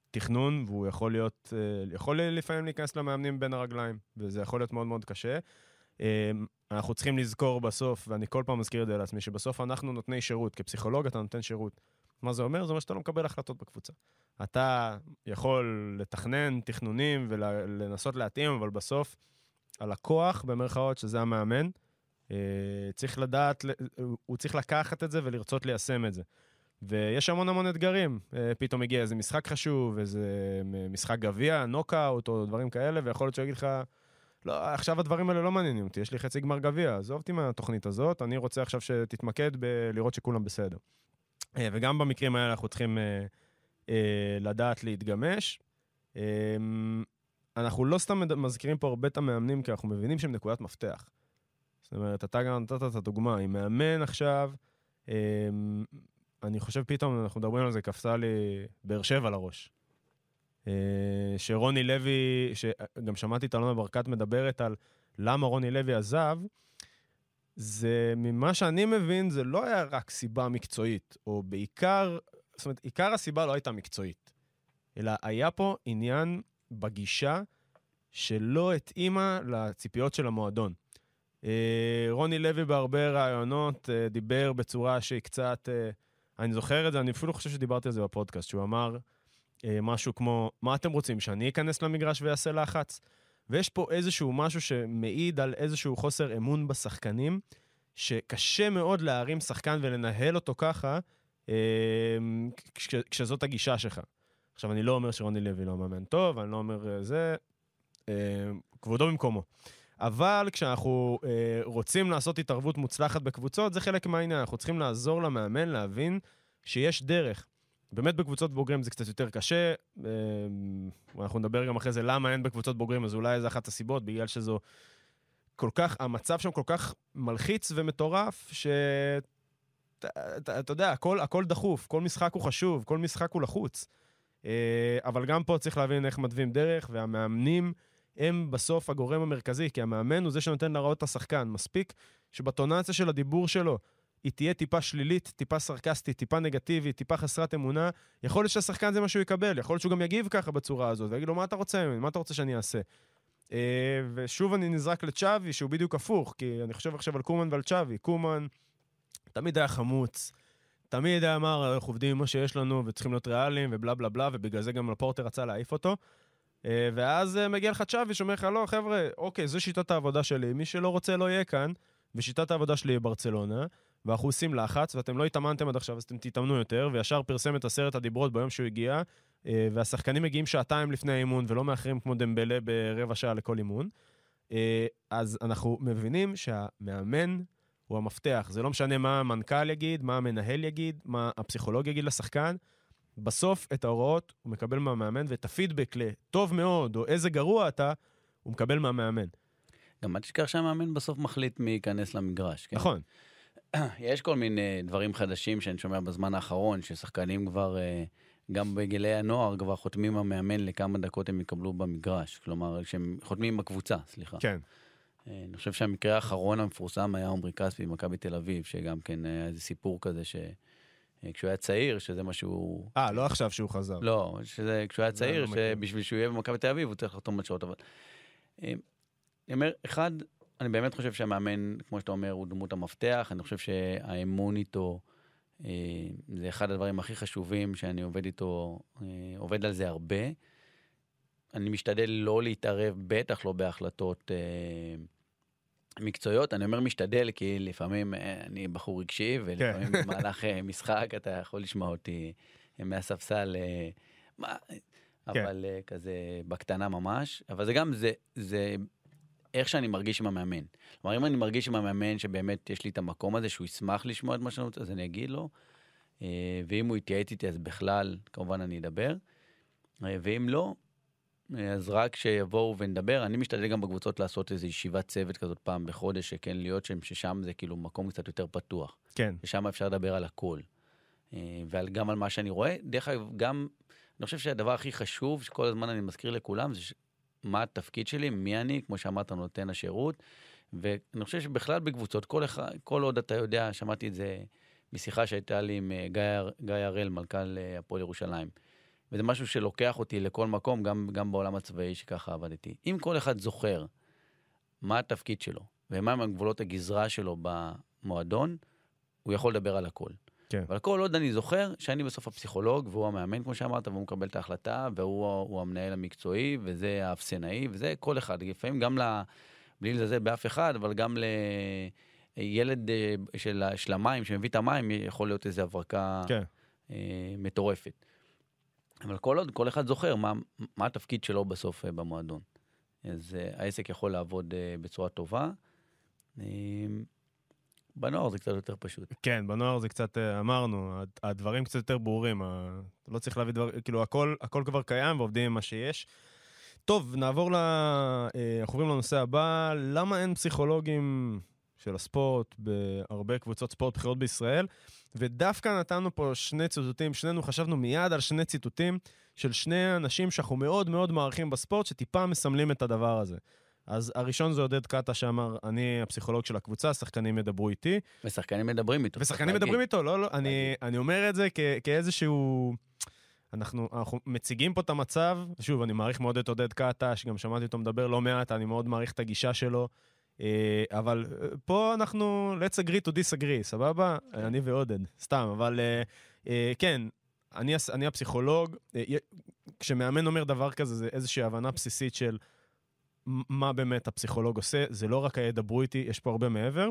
[SPEAKER 1] התכנון, והוא יכול להיות, אה, יכול לפעמים להיכנס למאמנים בין הרגליים, וזה יכול להיות מאוד מאוד קשה. אה, אנחנו צריכים לזכור בסוף, ואני כל פעם מזכיר את זה לעצמי, שבסוף אנחנו נותני שירות. כפסיכולוג אתה נותן שירות. מה זה אומר? זה אומר שאתה לא מקבל החלטות בקבוצה. אתה יכול לתכנן תכנונים ולנסות להתאים, אבל בסוף הלקוח, במרכאות, שזה המאמן, צריך לדעת, הוא צריך לקחת את זה ולרצות ליישם את זה. ויש המון המון אתגרים. אה, פתאום מגיע איזה משחק חשוב, איזה משחק גביע, נוקאוט או דברים כאלה, ויכול להיות שהוא יגיד לך, לא, עכשיו הדברים האלה לא מעניינים אותי, יש לי חצי גמר גביע, עזוב אותי מהתוכנית הזאת, אני רוצה עכשיו שתתמקד בלראות שכולם בסדר. אה, וגם במקרים האלה אנחנו צריכים אה, אה, לדעת להתגמש. אה, אנחנו לא סתם מזכירים פה הרבה את המאמנים, כי אנחנו מבינים שהם נקודת מפתח. זאת אומרת, אתה גם נתת את הדוגמה, אם מאמן עכשיו, אה, אני חושב פתאום, אנחנו מדברים על זה, קפצה לי באר שבע לראש. שרוני לוי, שגם שמעתי את אלונה ברקת מדברת על למה רוני לוי עזב, זה, ממה שאני מבין, זה לא היה רק סיבה מקצועית, או בעיקר, זאת אומרת, עיקר הסיבה לא הייתה מקצועית, אלא היה פה עניין בגישה שלא התאימה לציפיות של המועדון. אה, רוני לוי בהרבה ראיונות אה, דיבר בצורה שהיא קצת, אה, אני זוכר את זה, אני אפילו חושב שדיברתי על זה בפודקאסט, שהוא אמר משהו כמו, מה אתם רוצים, שאני אכנס למגרש ואעשה לחץ? ויש פה איזשהו משהו שמעיד על איזשהו חוסר אמון בשחקנים, שקשה מאוד להרים שחקן ולנהל אותו ככה, כש, כשזאת הגישה שלך. עכשיו, אני לא אומר שרוני לוי לא מאמן טוב, אני לא אומר זה, כבודו במקומו. אבל כשאנחנו אה, רוצים לעשות התערבות מוצלחת בקבוצות, זה חלק מהעניין. אנחנו צריכים לעזור למאמן להבין שיש דרך. באמת בקבוצות בוגרים זה קצת יותר קשה, אה, אנחנו נדבר גם אחרי זה למה אין בקבוצות בוגרים, אז אולי זו אחת הסיבות, בגלל שזו כל כך, המצב שם כל כך מלחיץ ומטורף, ש... אתה יודע, הכל, הכל דחוף, כל משחק הוא חשוב, כל משחק הוא לחוץ. אה, אבל גם פה צריך להבין איך מתווים דרך, והמאמנים... הם בסוף הגורם המרכזי, כי המאמן הוא זה שנותן להראות את השחקן. מספיק שבטונציה של הדיבור שלו היא תהיה טיפה שלילית, טיפה סרקסטית, טיפה נגטיבית, טיפה חסרת אמונה, יכול להיות שהשחקן זה מה שהוא יקבל, יכול להיות שהוא גם יגיב ככה בצורה הזאת, ויגיד לו, מה אתה רוצה ממני? מה אתה רוצה שאני אעשה? Uh, ושוב אני נזרק לצ'אבי, שהוא בדיוק הפוך, כי אני חושב עכשיו על קומן ועל צ'אבי. קומן תמיד היה חמוץ, תמיד היה אמר, אנחנו עובדים עם מה שיש לנו וצריכים להיות ריאליים ובלה בלה בלה, ובגלל זה גם לפורטר רצה להעיף אותו. אה, ואז אה, מגיע לך צ'אבי שאומר לך, לא, חבר'ה, אוקיי, זו שיטת העבודה שלי, מי שלא רוצה לא יהיה כאן, ושיטת העבודה שלי היא ברצלונה, ואנחנו עושים לחץ, ואתם לא התאמנתם עד עכשיו, אז אתם תתאמנו יותר, וישר פרסם את עשרת הדיברות ביום שהוא הגיע, אה, והשחקנים מגיעים שעתיים לפני האימון, ולא מאחרים כמו דמבלה ברבע שעה לכל אימון. אז אנחנו מבינים שהמאמן הוא המפתח. זה לא משנה מה המנכ"ל יגיד, מה המנהל יגיד, מה הפסיכולוג יגיד לשחקן, בסוף את ההוראות הוא מקבל מהמאמן, ואת הפידבק לטוב מאוד, או איזה גרוע אתה, הוא מקבל מהמאמן.
[SPEAKER 2] גם אל תשכח שהמאמן בסוף מחליט מי ייכנס למגרש. כן?
[SPEAKER 1] נכון. [clears throat]
[SPEAKER 2] יש כל מיני דברים חדשים שאני שומע בזמן האחרון, ששחקנים כבר, אה, גם בגילי הנוער, כבר חותמים המאמן לכמה דקות הם יקבלו במגרש. כלומר, שהם חותמים בקבוצה, סליחה.
[SPEAKER 1] כן.
[SPEAKER 2] אה, אני חושב שהמקרה האחרון המפורסם היה עומרי כספי במכבי תל אביב, שגם כן היה איזה סיפור כזה ש... אה, כשהוא היה צעיר, שזה מה שהוא...
[SPEAKER 1] אה, לא עכשיו שהוא חזר.
[SPEAKER 2] לא, שזה כשהוא היה צעיר, לא שבשביל שהוא יהיה במכבי תל אביב הוא צריך לחתום על שעות, אבל... אה, אני אומר, אחד, אני באמת חושב שהמאמן, כמו שאתה אומר, הוא דמות המפתח, אני חושב שהאמון איתו אה, זה אחד הדברים הכי חשובים שאני עובד איתו, עובד על זה הרבה. אני משתדל לא להתערב, בטח לא בהחלטות מקצועיות, אני אומר משתדל, כי לפעמים אה, אני בחור רגשי, ולפעמים כן. במהלך אה, משחק אתה יכול לשמוע אותי אה, מהספסל, מה, כן. אבל כזה בקטנה ממש, אבל זה גם, זה, זה איך שאני מרגיש עם המאמן. כלומר, אם אני מרגיש עם המאמן שבאמת יש לי את המקום הזה, שהוא ישמח לשמוע את מה שאני רוצה, אז אני אגיד לו, ואם הוא יתייעץ איתי, אז בכלל, כמובן אני אדבר, ואם לא, אז רק שיבואו ונדבר. אני משתדל גם בקבוצות לעשות איזו ישיבת צוות כזאת פעם בחודש, שכן להיות שם, ששם זה כאילו מקום קצת יותר פתוח.
[SPEAKER 1] כן.
[SPEAKER 2] ושם אפשר לדבר על הכל. אה, וגם על מה שאני רואה. דרך אגב, גם, אני חושב שהדבר הכי חשוב, שכל הזמן אני מזכיר לכולם, זה ש... מה התפקיד שלי, מי אני, כמו שאמרת, נותן השירות. ואני חושב שבכלל בקבוצות, כל, אחד, כל עוד אתה יודע, שמעתי את זה משיחה שהייתה לי עם אה, גיא הראל, מנכ"ל אה, הפועל ירושלים. וזה משהו שלוקח אותי לכל מקום, גם, גם בעולם הצבאי שככה עבדתי. אם כל אחד זוכר מה התפקיד שלו ומה הם גבולות הגזרה שלו במועדון, הוא יכול לדבר על הכל.
[SPEAKER 1] כן.
[SPEAKER 2] אבל כל עוד אני זוכר שאני בסוף הפסיכולוג, והוא המאמן, כמו שאמרת, והוא מקבל את ההחלטה, והוא המנהל המקצועי, וזה האפסנאי, וזה כל אחד. לפעמים גם ל... בלי לזלזל באף אחד, אבל גם לילד אה, של, של המים, שמביא את המים, יכול להיות איזו הברקה כן. אה, מטורפת. אבל כל עוד כל אחד זוכר מה, מה התפקיד שלו בסוף אה, במועדון. אז uh, העסק יכול לעבוד uh, בצורה טובה. Uh, בנוער זה קצת יותר פשוט.
[SPEAKER 1] כן, בנוער זה קצת, אמרנו, הדברים קצת יותר ברורים. לא צריך להביא דברים, כאילו הכל, הכל כבר קיים ועובדים עם מה שיש. טוב, נעבור ל... אנחנו עוברים לנושא הבא. למה אין פסיכולוגים של הספורט בהרבה קבוצות ספורט בכירות בישראל? ודווקא נתנו פה שני ציטוטים, שנינו חשבנו מיד על שני ציטוטים של שני אנשים שאנחנו מאוד מאוד מעריכים בספורט, שטיפה מסמלים את הדבר הזה. אז הראשון זה עודד קאטה שאמר, אני הפסיכולוג של הקבוצה, שחקנים ידברו איתי.
[SPEAKER 2] ושחקנים מדברים איתו.
[SPEAKER 1] ושחקנים מדברים איתו, לא, לא, אני, אני אומר את זה כ, כאיזשהו... אנחנו, אנחנו מציגים פה את המצב, שוב, אני מעריך מאוד את עודד קאטה, שגם שמעתי אותו מדבר לא מעט, אני מאוד מעריך את הגישה שלו. אה, אבל אה, פה אנחנו, let's agree to disagree, סבבה? כן. אני ועודד, סתם, אבל אה, כן, אני, אני הפסיכולוג, כשמאמן אומר דבר כזה, זה איזושהי הבנה בסיסית של מה באמת הפסיכולוג עושה, זה לא רק הידברו איתי, יש פה הרבה מעבר.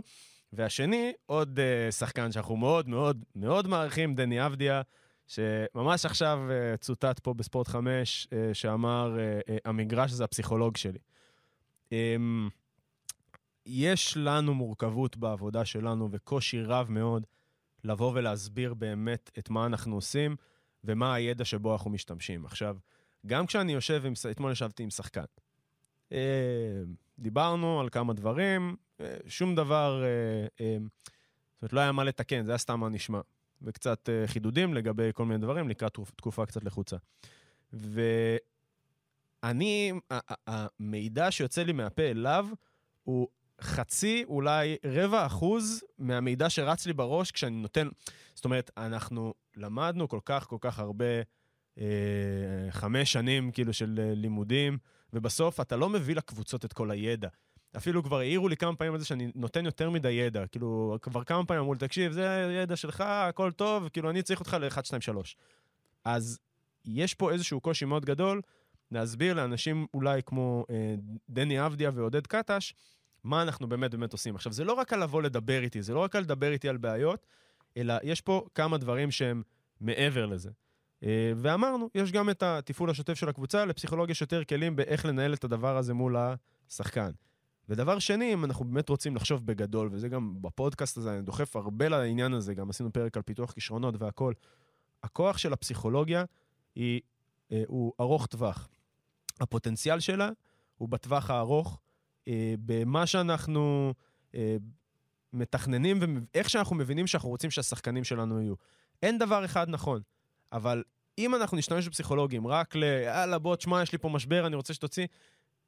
[SPEAKER 1] והשני, עוד uh, שחקן שאנחנו מאוד מאוד מאוד מעריכים, דני אבדיה, שממש עכשיו uh, צוטט פה בספורט 5, uh, שאמר, uh, uh, המגרש זה הפסיכולוג שלי. Um, יש לנו מורכבות בעבודה שלנו וקושי רב מאוד לבוא ולהסביר באמת את מה אנחנו עושים ומה הידע שבו אנחנו משתמשים. עכשיו, גם כשאני יושב עם, אתמול ישבתי עם שחקן. אה, דיברנו על כמה דברים, אה, שום דבר, אה, זאת אומרת, לא היה מה לתקן, זה היה סתם מה נשמע. וקצת חידודים לגבי כל מיני דברים לקראת תקופה קצת לחוצה. ואני, המידע שיוצא לי מהפה אליו, הוא חצי, אולי רבע אחוז מהמידע שרץ לי בראש כשאני נותן... זאת אומרת, אנחנו למדנו כל כך, כל כך הרבה, אה, חמש שנים כאילו של אה, לימודים, ובסוף אתה לא מביא לקבוצות את כל הידע. אפילו כבר העירו לי כמה פעמים על זה שאני נותן יותר מדי ידע. כאילו, כבר כמה פעמים אמרו לי, תקשיב, זה ידע שלך, הכל טוב, כאילו, אני צריך אותך ל-1, 2, 3. אז יש פה איזשהו קושי מאוד גדול להסביר לאנשים אולי כמו אה, דני אבדיה ועודד קטש, מה אנחנו באמת באמת עושים. עכשיו, זה לא רק על לבוא לדבר איתי, זה לא רק על לדבר איתי על בעיות, אלא יש פה כמה דברים שהם מעבר לזה. אה, ואמרנו, יש גם את התפעול השוטף של הקבוצה, לפסיכולוג יש יותר כלים באיך לנהל את הדבר הזה מול השחקן. ודבר שני, אם אנחנו באמת רוצים לחשוב בגדול, וזה גם בפודקאסט הזה, אני דוחף הרבה לעניין הזה, גם עשינו פרק על פיתוח כישרונות והכול, הכוח של הפסיכולוגיה היא, אה, הוא ארוך טווח. הפוטנציאל שלה הוא בטווח הארוך, במה שאנחנו אה, מתכננים ואיך שאנחנו מבינים שאנחנו רוצים שהשחקנים שלנו יהיו. אין דבר אחד נכון, אבל אם אנחנו נשתמש בפסיכולוגים רק ל, יאללה, בוא, תשמע, יש לי פה משבר, אני רוצה שתוציא,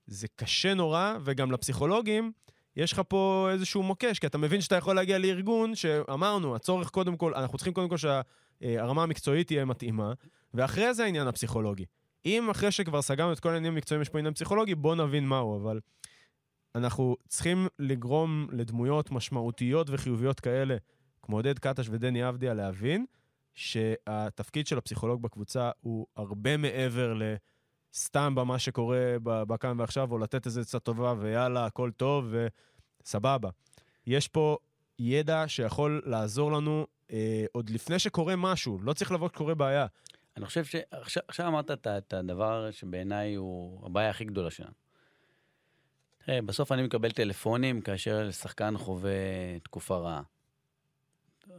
[SPEAKER 1] זה קשה נורא, וגם לפסיכולוגים, יש לך פה איזשהו מוקש, כי אתה מבין שאתה יכול להגיע לארגון שאמרנו, הצורך קודם כל, אנחנו צריכים קודם כל שהרמה המקצועית תהיה מתאימה, ואחרי זה העניין הפסיכולוגי. אם אחרי שכבר סגרנו את כל העניינים המקצועיים יש פה עניין פסיכולוגי, בוא נבין מהו, אבל אנחנו צריכים לגרום לדמויות משמעותיות וחיוביות כאלה, כמו עודד קטש ודני אבדיה, להבין שהתפקיד של הפסיכולוג בקבוצה הוא הרבה מעבר לסתם במה שקורה בכאן ועכשיו, או לתת איזה עצה טובה ויאללה, הכל טוב וסבבה. יש פה ידע שיכול לעזור לנו אה, עוד לפני שקורה משהו, לא צריך לבוא כשקורה בעיה.
[SPEAKER 2] אני חושב שעכשיו אמרת את הדבר שבעיניי הוא הבעיה הכי גדולה שלנו. תראה, בסוף אני מקבל טלפונים כאשר שחקן חווה תקופה רעה.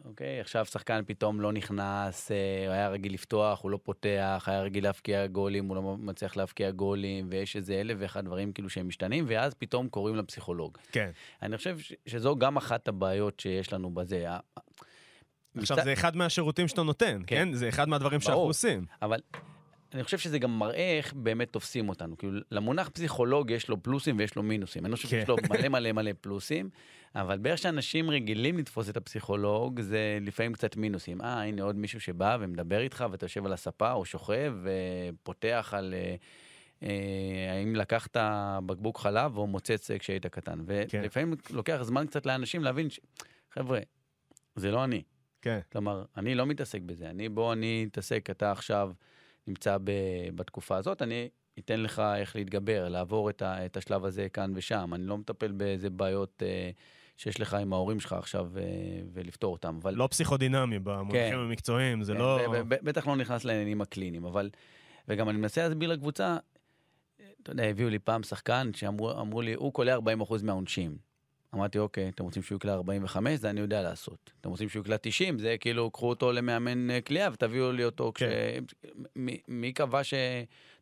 [SPEAKER 2] אוקיי, עכשיו שחקן פתאום לא נכנס, אה, הוא היה רגיל לפתוח, הוא לא פותח, היה רגיל להבקיע גולים, הוא לא מצליח להבקיע גולים, ויש איזה אלף ואחד דברים כאילו שהם משתנים, ואז פתאום קוראים לפסיכולוג.
[SPEAKER 1] כן.
[SPEAKER 2] אני חושב שזו גם אחת הבעיות שיש לנו בזה.
[SPEAKER 1] עכשיו, מצ... זה אחד מהשירותים שאתה נותן, כן? כן? זה אחד מהדברים ברור, שאנחנו עושים.
[SPEAKER 2] אבל אני חושב שזה גם מראה איך באמת תופסים אותנו. כאילו, למונח פסיכולוג יש לו פלוסים ויש לו מינוסים. אני לא חושב שיש לו כן. מלא [laughs] מלא מלא פלוסים, אבל באיך שאנשים רגילים לתפוס את הפסיכולוג, זה לפעמים קצת מינוסים. אה, הנה עוד מישהו שבא ומדבר איתך, ואתה יושב על הספה או שוכב ופותח על... אה, אה, האם לקחת בקבוק חלב או מוצץ כשהיית קטן. כן. ולפעמים לוקח זמן קצת לאנשים להבין ש... חבר'ה, זה לא אני.
[SPEAKER 1] כן.
[SPEAKER 2] כלומר, אני לא מתעסק בזה. אני, בוא, אני אתעסק, אתה עכשיו... נמצא ב, בתקופה הזאת, אני אתן לך איך להתגבר, לעבור את, ה, את השלב הזה כאן ושם. אני לא מטפל באיזה בעיות אה, שיש לך עם ההורים שלך עכשיו אה, ולפתור אותם, אבל...
[SPEAKER 1] לא פסיכודינמי במונחים כן, המקצועיים, זה כן, לא...
[SPEAKER 2] בטח לא נכנס לעניינים הקליניים, אבל... וגם אני מנסה להסביר לקבוצה, אתה יודע, הביאו לי פעם שחקן שאמרו לי, הוא קולע 40% מהעונשים. אמרתי, אוקיי, אתם רוצים שהוא יקלע 45? זה אני יודע לעשות. אתם רוצים שהוא יקלע 90? זה כאילו, קחו אותו למאמן אה, קליעה ותביאו לי אותו כש...
[SPEAKER 1] כן.
[SPEAKER 2] מי, מי קבע ש...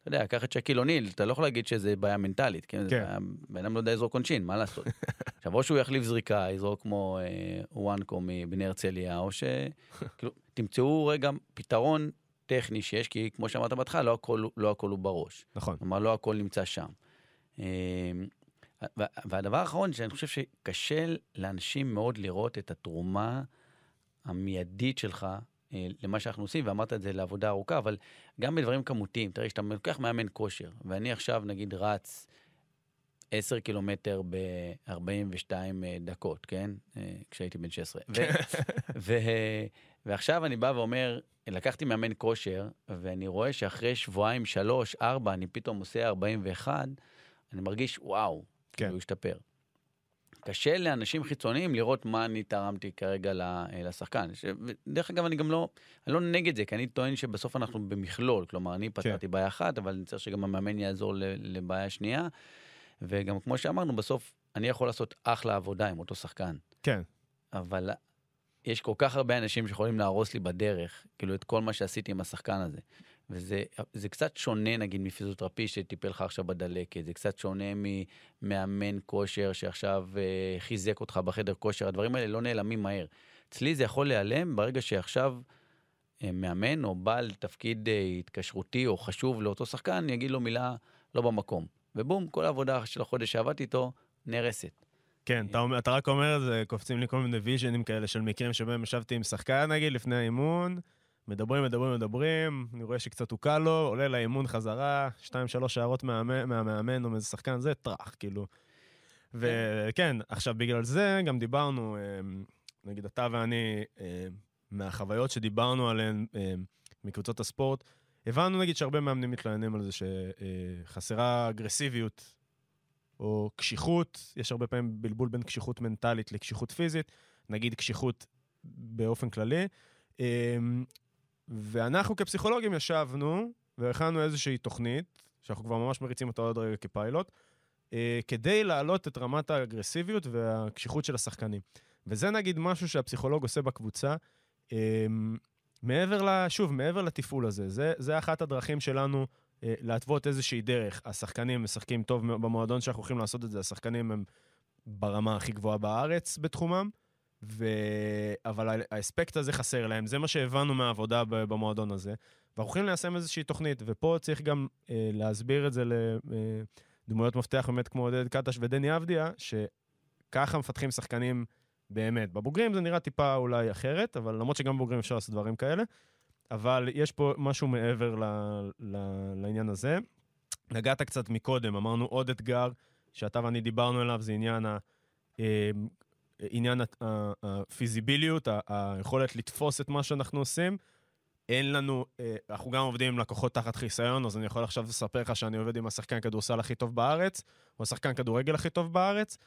[SPEAKER 2] אתה יודע, קח את שקיל אוניל, אתה לא יכול להגיד שזה בעיה מנטלית, כן?
[SPEAKER 1] כן.
[SPEAKER 2] בן אדם לא יודע לזרוק עונשין, מה לעשות? [laughs] עכשיו, או שהוא יחליף זריקה, יזרוק כמו אה, וואנקו מבני הרצליה, או ש... [laughs] כאילו, תמצאו רגע פתרון טכני שיש, כי כמו שאמרת בהתחלה, לא הכל, לא הכל הוא בראש.
[SPEAKER 1] נכון.
[SPEAKER 2] כלומר, לא הכל נמצא שם. אה, וה- והדבר האחרון, שאני חושב שקשה לאנשים מאוד לראות את התרומה המיידית שלך אה, למה שאנחנו עושים, ואמרת את זה לעבודה ארוכה, אבל גם בדברים כמותיים. תראה, כשאתה לוקח מאמן כושר, ואני עכשיו, נגיד, רץ 10 קילומטר ב-42 דקות, כן? אה, כשהייתי בן 16. ו- [laughs] ו- ועכשיו אני בא ואומר, לקחתי מאמן כושר, ואני רואה שאחרי שבועיים, שלוש, ארבע, אני פתאום עושה 41, אני מרגיש, וואו,
[SPEAKER 1] כן.
[SPEAKER 2] כאילו השתפר. קשה לאנשים חיצוניים לראות מה אני תרמתי כרגע ל- לשחקן. ש- דרך אגב, אני גם לא, אני לא נגד זה, כי אני טוען שבסוף אנחנו במכלול. כלומר, אני פתרתי בעיה אחת, אבל אני צריך שגם המאמן יעזור לבעיה שנייה. וגם כמו שאמרנו, בסוף אני יכול לעשות אחלה עבודה עם אותו שחקן.
[SPEAKER 1] כן.
[SPEAKER 2] אבל יש כל כך הרבה אנשים שיכולים להרוס לי בדרך, כאילו, את כל מה שעשיתי עם השחקן הזה. וזה זה קצת שונה, נגיד, מפיזיותרפיסט שטיפל לך עכשיו בדלקת, זה קצת שונה ממאמן כושר שעכשיו אה, חיזק אותך בחדר כושר, הדברים האלה לא נעלמים מהר. אצלי זה יכול להיעלם ברגע שעכשיו אה, מאמן או בעל תפקיד אה, התקשרותי או חשוב לאותו שחקן, יגיד לו מילה לא במקום. ובום, כל העבודה של החודש שעבדתי איתו נהרסת.
[SPEAKER 1] כן, אתה, אומר- אתה רק אומר זה, קופצים לי כל מיני ויז'נים כאלה של מקרים שבהם ישבתי עם שחקן, נגיד, לפני האימון, מדברים, מדברים, מדברים, אני רואה שקצת הוא קל לו, עולה לאימון חזרה, שתיים, שלוש הערות מהמאמן, מהמאמן או מאיזה שחקן, זה טראח, כאילו. וכן, עכשיו, בגלל זה גם דיברנו, אה, נגיד אתה ואני, אה, מהחוויות שדיברנו עליהן אה, מקבוצות הספורט, הבנו נגיד שהרבה מאמנים מתלוננים על זה שחסרה אגרסיביות או קשיחות, יש הרבה פעמים בלבול בין קשיחות מנטלית לקשיחות פיזית, נגיד קשיחות באופן כללי. ואנחנו כפסיכולוגים ישבנו והכנו איזושהי תוכנית, שאנחנו כבר ממש מריצים אותה עוד רגע כפיילוט, אה, כדי להעלות את רמת האגרסיביות והקשיחות של השחקנים. וזה נגיד משהו שהפסיכולוג עושה בקבוצה, אמ, מעבר ל... שוב, מעבר לתפעול הזה. זה, זה אחת הדרכים שלנו אה, להתוות איזושהי דרך. השחקנים משחקים טוב במועדון שאנחנו הולכים לעשות את זה, השחקנים הם ברמה הכי גבוהה בארץ בתחומם, ו... אבל האספקט הזה חסר להם, זה מה שהבנו מהעבודה במועדון הזה. ואנחנו הולכים ליישם איזושהי תוכנית, ופה צריך גם אה, להסביר את זה לדמויות מפתח באמת כמו עודד קטש ודני אבדיה, שככה מפתחים שחקנים באמת. בבוגרים זה נראה טיפה אולי אחרת, אבל למרות שגם בבוגרים אפשר לעשות דברים כאלה. אבל יש פה משהו מעבר ל, ל, לעניין הזה. נגעת קצת מקודם, אמרנו עוד אתגר שאתה ואני דיברנו עליו, זה עניין, ה, אה, עניין הפיזיביליות, היכולת לתפוס את מה שאנחנו עושים. אין לנו, אה, אנחנו גם עובדים עם לקוחות תחת חיסיון, אז אני יכול עכשיו לספר לך שאני עובד עם השחקן כדורסל הכי טוב בארץ, או השחקן כדורגל הכי טוב בארץ,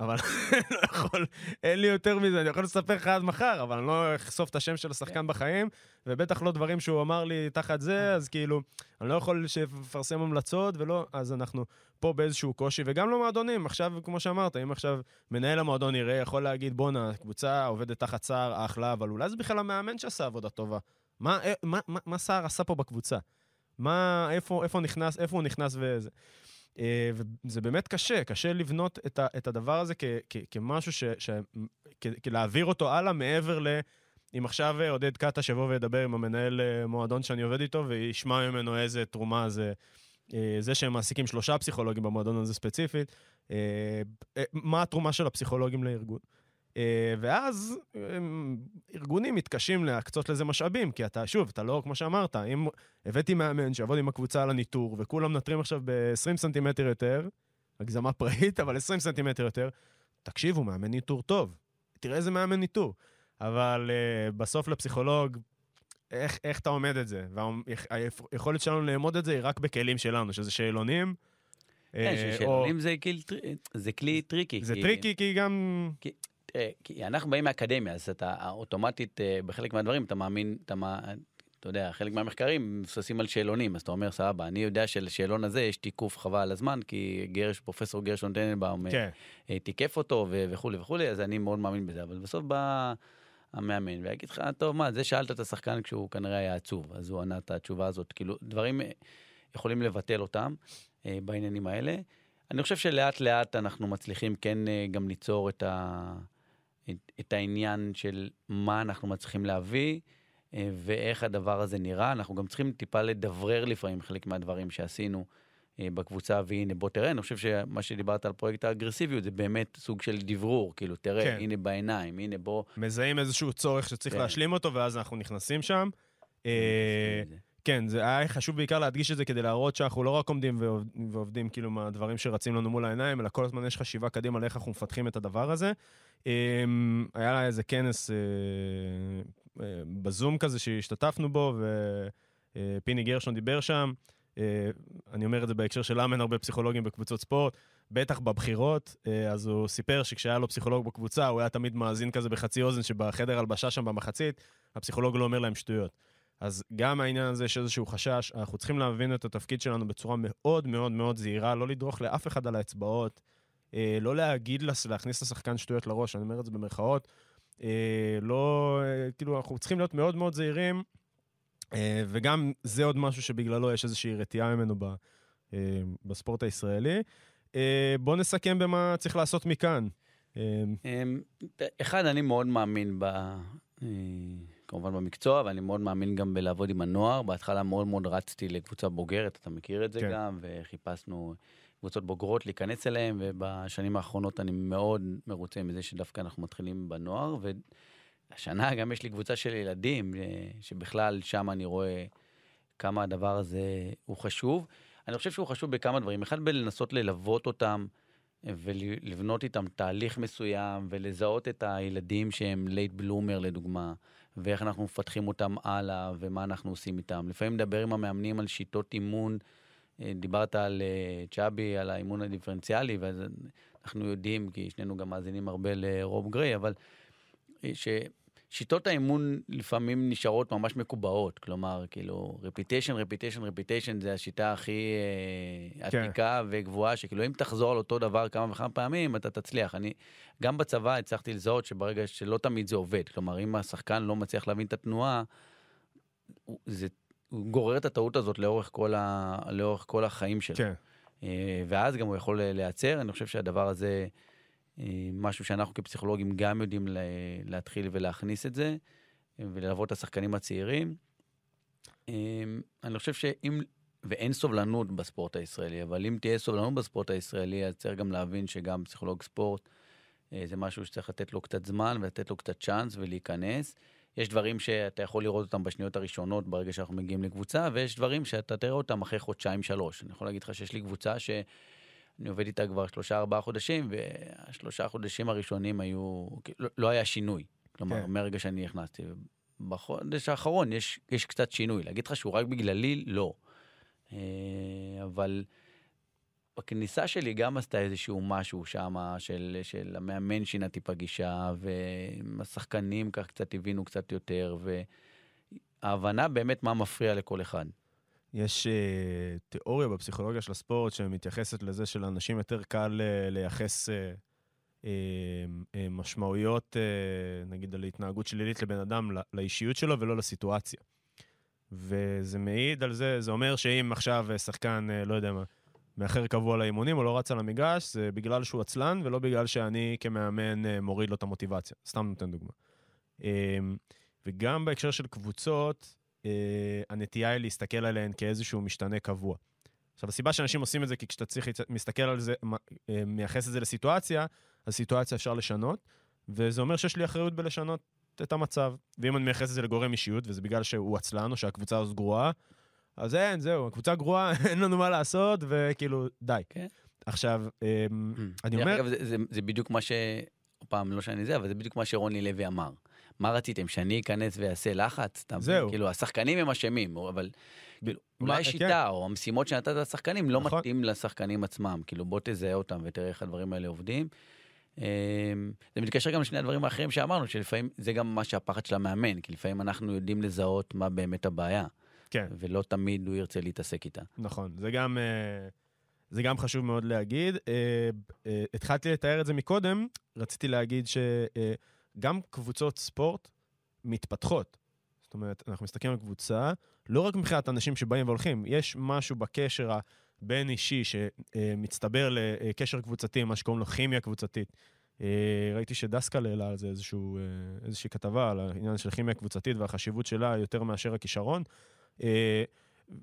[SPEAKER 1] אבל [laughs] לא יכול, אין לי יותר מזה, אני יכול לספר לך עד מחר, אבל אני לא אחשוף את השם של השחקן בחיים, ובטח לא דברים שהוא אמר לי תחת זה, אז כאילו, אני לא יכול שיפרסם המלצות, ולא, אז אנחנו פה באיזשהו קושי, וגם לא מועדונים, עכשיו, כמו שאמרת, אם עכשיו מנהל המועדון יראה, יכול להגיד, בואנה, הקבוצה עובדת תחת סער, אחלה, אבל אולי זה בכלל המאמן שעשה עבודה טובה. מה, אה, מה, מה, מה סער עשה פה בקבוצה? מה, איפה, איפה נכנס, איפה הוא נכנס וזה. אה, וזה באמת קשה, קשה לבנות את, ה, את הדבר הזה כ, כ, כמשהו ש... ש כ, להעביר אותו הלאה מעבר ל... אם עכשיו אה, עודד קטש יבוא וידבר עם המנהל מועדון שאני עובד איתו וישמע ממנו איזה תרומה זה, זה שהם מעסיקים שלושה פסיכולוגים במועדון הזה ספציפית, אה, אה, מה התרומה של הפסיכולוגים לארגון. אה, ואז אה, ארגונים מתקשים להקצות לזה משאבים, כי אתה, שוב, אתה לא, כמו שאמרת, אם הבאתי מאמן שיעבוד עם הקבוצה על הניטור, וכולם מנטרים עכשיו ב-20 סנטימטר יותר, הגזמה פראית, אבל 20 סנטימטר יותר, תקשיבו, מאמן ניתור טוב. תראה איזה מאמן ניתור. אבל אה, בסוף לפסיכולוג, איך, איך אתה אומד את זה? והיכולת שלנו לאמוד את זה היא רק בכלים שלנו, שזה שאלונים.
[SPEAKER 2] כן,
[SPEAKER 1] אה,
[SPEAKER 2] ששאלונים
[SPEAKER 1] או-
[SPEAKER 2] זה כלי tricky. זה
[SPEAKER 1] tricky,
[SPEAKER 2] כי
[SPEAKER 1] גם...
[SPEAKER 2] תראה, כי אנחנו באים מהאקדמיה, אז אתה אוטומטית, אה, בחלק מהדברים, אתה מאמין, אתה, יודע, חלק מהמחקרים מבוססים על שאלונים, אז אתה אומר, סבבה, אני יודע שלשאלון הזה יש תיקוף חבל על הזמן, כי גרש, פרופסור גרשון טננבאום
[SPEAKER 1] כן.
[SPEAKER 2] אה, תיקף אותו וכולי וכולי, אז אני מאוד מאמין בזה, אבל בסוף בא המאמן ויגיד לך, טוב, מה, זה שאלת את השחקן כשהוא כנראה היה עצוב, אז הוא ענה את התשובה הזאת, כאילו, דברים אה, יכולים לבטל אותם אה, בעניינים האלה. אני חושב שלאט לאט אנחנו מצליחים כן אה, גם ליצור את, ה... את, את העניין של מה אנחנו מצליחים להביא. אה, ואיך הדבר הזה נראה. אנחנו גם צריכים טיפה לדברר לפעמים חלק מהדברים שעשינו בקבוצה, והנה בוא תראה, אני חושב שמה שדיברת על פרויקט האגרסיביות זה באמת סוג של דברור, כאילו תראה,
[SPEAKER 1] כן.
[SPEAKER 2] הנה בעיניים, הנה בוא...
[SPEAKER 1] מזהים איזשהו צורך שצריך
[SPEAKER 2] כן.
[SPEAKER 1] להשלים אותו, ואז אנחנו נכנסים שם. אה, כן, זה היה חשוב בעיקר להדגיש את זה כדי להראות שאנחנו לא רק עומדים ועובד- ועובדים כאילו מהדברים שרצים לנו מול העיניים, אלא כל הזמן יש חשיבה קדימה על איך אנחנו מפתחים את הדבר הזה. אה, היה לה איזה כנס אה, אה, בזום כזה שהשתתפנו בו, ופיני גרשון דיבר שם. אה, אני אומר את זה בהקשר של למה אין הרבה פסיכולוגים בקבוצות ספורט, בטח בבחירות, אה, אז הוא סיפר שכשהיה לו פסיכולוג בקבוצה, הוא היה תמיד מאזין כזה בחצי אוזן, שבחדר הלבשה שם במחצית, הפסיכולוג לא אומר להם שטויות. אז גם העניין הזה יש איזשהו חשש, אנחנו צריכים להבין את התפקיד שלנו בצורה מאוד מאוד מאוד זהירה, לא לדרוך לאף אחד על האצבעות, אה, לא להגיד, להכניס לשחקן שטויות לראש, אני אומר את זה במרכאות. לא, כאילו, אנחנו צריכים להיות מאוד מאוד זהירים, וגם זה עוד משהו שבגללו יש איזושהי רתיעה ממנו ב, אה, בספורט הישראלי. אה, בואו נסכם במה צריך לעשות מכאן. אה,
[SPEAKER 2] אמ, אחד, אני מאוד מאמין ב... אה, כמובן במקצוע, ואני מאוד מאמין גם בלעבוד עם הנוער. בהתחלה מאוד מאוד רצתי לקבוצה בוגרת, אתה מכיר את זה
[SPEAKER 1] כן.
[SPEAKER 2] גם, וחיפשנו קבוצות בוגרות להיכנס אליהן, ובשנים האחרונות אני מאוד מרוצה מזה שדווקא אנחנו מתחילים בנוער, והשנה גם יש לי קבוצה של ילדים, אה, שבכלל שם אני רואה כמה הדבר הזה הוא חשוב. אני חושב שהוא חשוב בכמה דברים. אחד, בלנסות ללוות אותם ולבנות איתם תהליך מסוים ולזהות את הילדים שהם late bloomer לדוגמה, ואיך אנחנו מפתחים אותם הלאה ומה אנחנו עושים איתם. לפעמים לדבר עם המאמנים על שיטות אימון, אה, דיברת על אה, צ'אבי, על האימון הדיפרנציאלי, ואז אנחנו יודעים, כי שנינו גם מאזינים הרבה לרוב גריי, אבל ששיטות האימון לפעמים נשארות ממש מקובעות, כלומר, כאילו, repetition, repetition, repetition זה השיטה הכי אה,
[SPEAKER 1] כן.
[SPEAKER 2] עתיקה וגבוהה, שכאילו אם תחזור על אותו דבר כמה וכמה פעמים, אתה תצליח. אני, גם בצבא הצלחתי לזהות שברגע שלא תמיד זה עובד, כלומר, אם השחקן לא מצליח להבין את התנועה, זה, הוא גורר את הטעות הזאת לאורך כל, ה, לאורך כל החיים שלו.
[SPEAKER 1] כן.
[SPEAKER 2] אה, ואז גם הוא יכול אה, להיעצר. אני חושב שהדבר הזה, אה, משהו שאנחנו כפסיכולוגים גם יודעים לה- להתחיל ולהכניס את זה, וללוות את השחקנים הצעירים. אה, אני חושב שאם, ואין סובלנות בספורט הישראלי, אבל אם תהיה סובלנות בספורט הישראלי, אז צריך גם להבין שגם פסיכולוג ספורט אה, זה משהו שצריך לתת לו קצת זמן ולתת לו קצת צ'אנס ולהיכנס. יש דברים שאתה יכול לראות אותם בשניות הראשונות ברגע שאנחנו מגיעים לקבוצה, ויש דברים שאתה תראה אותם אחרי חודשיים-שלוש. אני יכול להגיד לך שיש לי קבוצה שאני עובד איתה כבר שלושה-ארבעה חודשים, והשלושה חודשים הראשונים היו, לא, לא היה שינוי. כלומר,
[SPEAKER 1] כן.
[SPEAKER 2] מהרגע שאני נכנסתי. בחודש האחרון יש, יש קצת שינוי. להגיד לך שהוא רק בגללי? לא. אה, אבל בכניסה שלי גם עשתה איזשהו משהו שם של, של המאמן שינה טיפה גישה, והשחקנים כך קצת הבינו קצת יותר, וההבנה באמת מה מפריע לכל אחד.
[SPEAKER 1] יש uh, תיאוריה בפסיכולוגיה של הספורט שמתייחסת לזה שלאנשים יותר קל uh, לייחס uh, uh, uh, משמעויות, uh, נגיד, על התנהגות שלילית לבן אדם, לא, לאישיות שלו ולא לסיטואציה. וזה מעיד על זה, זה אומר שאם עכשיו uh, שחקן, uh, לא יודע מה, מאחר קבוע לאימונים או לא רץ על המגרש, זה בגלל שהוא עצלן ולא בגלל שאני כמאמן uh, מוריד לו את המוטיבציה. סתם נותן דוגמה. Um, וגם בהקשר של קבוצות, uh, הנטייה היא להסתכל עליהן כאיזשהו משתנה קבוע. עכשיו, הסיבה שאנשים עושים את זה, כי כשאתה צריך מסתכל על זה, אה, מייחס את זה לסיטואציה, אז סיטואציה אפשר לשנות, וזה אומר שיש לי אחריות בלשנות את המצב. ואם אני מייחס את זה לגורם אישיות, וזה בגלל שהוא עצלן או שהקבוצה הזאת גרועה, אז אין, זהו, הקבוצה גרועה, [laughs] אין לנו מה לעשות, וכאילו, די.
[SPEAKER 2] כן.
[SPEAKER 1] עכשיו, אמ, אני
[SPEAKER 2] דרך
[SPEAKER 1] אומר...
[SPEAKER 2] אגב, זה, זה, זה בדיוק מה ש... פעם, לא שאני זה, אבל זה בדיוק מה שרוני לוי אמר. מה רציתם, שאני אכנס ואעשה לחץ?
[SPEAKER 1] זהו.
[SPEAKER 2] כאילו, השחקנים הם אשמים, אבל כאילו, אולי
[SPEAKER 1] כן.
[SPEAKER 2] השיטה או המשימות שנתת לשחקנים לא
[SPEAKER 1] נכון.
[SPEAKER 2] מתאים לשחקנים עצמם. כאילו, בוא תזהה אותם ותראה איך הדברים האלה עובדים. זה מתקשר גם לשני הדברים האחרים שאמרנו, שלפעמים זה גם מה שהפחד של המאמן, כי לפעמים אנחנו יודעים לזהות מה באמת הבעיה.
[SPEAKER 1] כן.
[SPEAKER 2] ולא תמיד הוא ירצה להתעסק איתה.
[SPEAKER 1] נכון, זה גם, זה גם חשוב מאוד להגיד. התחלתי לתאר את זה מקודם, רציתי להגיד שגם קבוצות ספורט מתפתחות. זאת אומרת, אנחנו מסתכלים על קבוצה, לא רק מבחינת אנשים שבאים והולכים, יש משהו בקשר הבין אישי שמצטבר לקשר קבוצתי, מה שקוראים לו כימיה קבוצתית. ראיתי שדסקל העלה על זה איזשהו, איזושהי כתבה על העניין של כימיה קבוצתית והחשיבות שלה יותר מאשר הכישרון.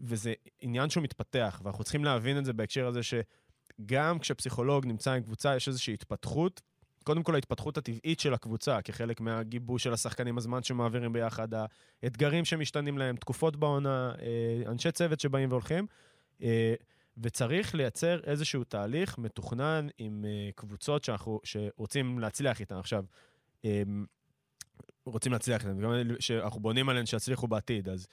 [SPEAKER 1] וזה עניין שהוא מתפתח, ואנחנו צריכים להבין את זה בהקשר הזה שגם כשפסיכולוג נמצא עם קבוצה, יש איזושהי התפתחות קודם כל ההתפתחות הטבעית של הקבוצה, כחלק מהגיבוש של השחקנים, הזמן שמעבירים ביחד, האתגרים שמשתנים להם, תקופות בעונה, אה, אנשי צוות שבאים והולכים. אה, וצריך לייצר איזשהו תהליך מתוכנן עם אה, קבוצות שאנחנו, שרוצים להצליח איתן. עכשיו, רוצים להצליח איתן, גם שאנחנו בונים עליהן שיצליחו בעתיד, אז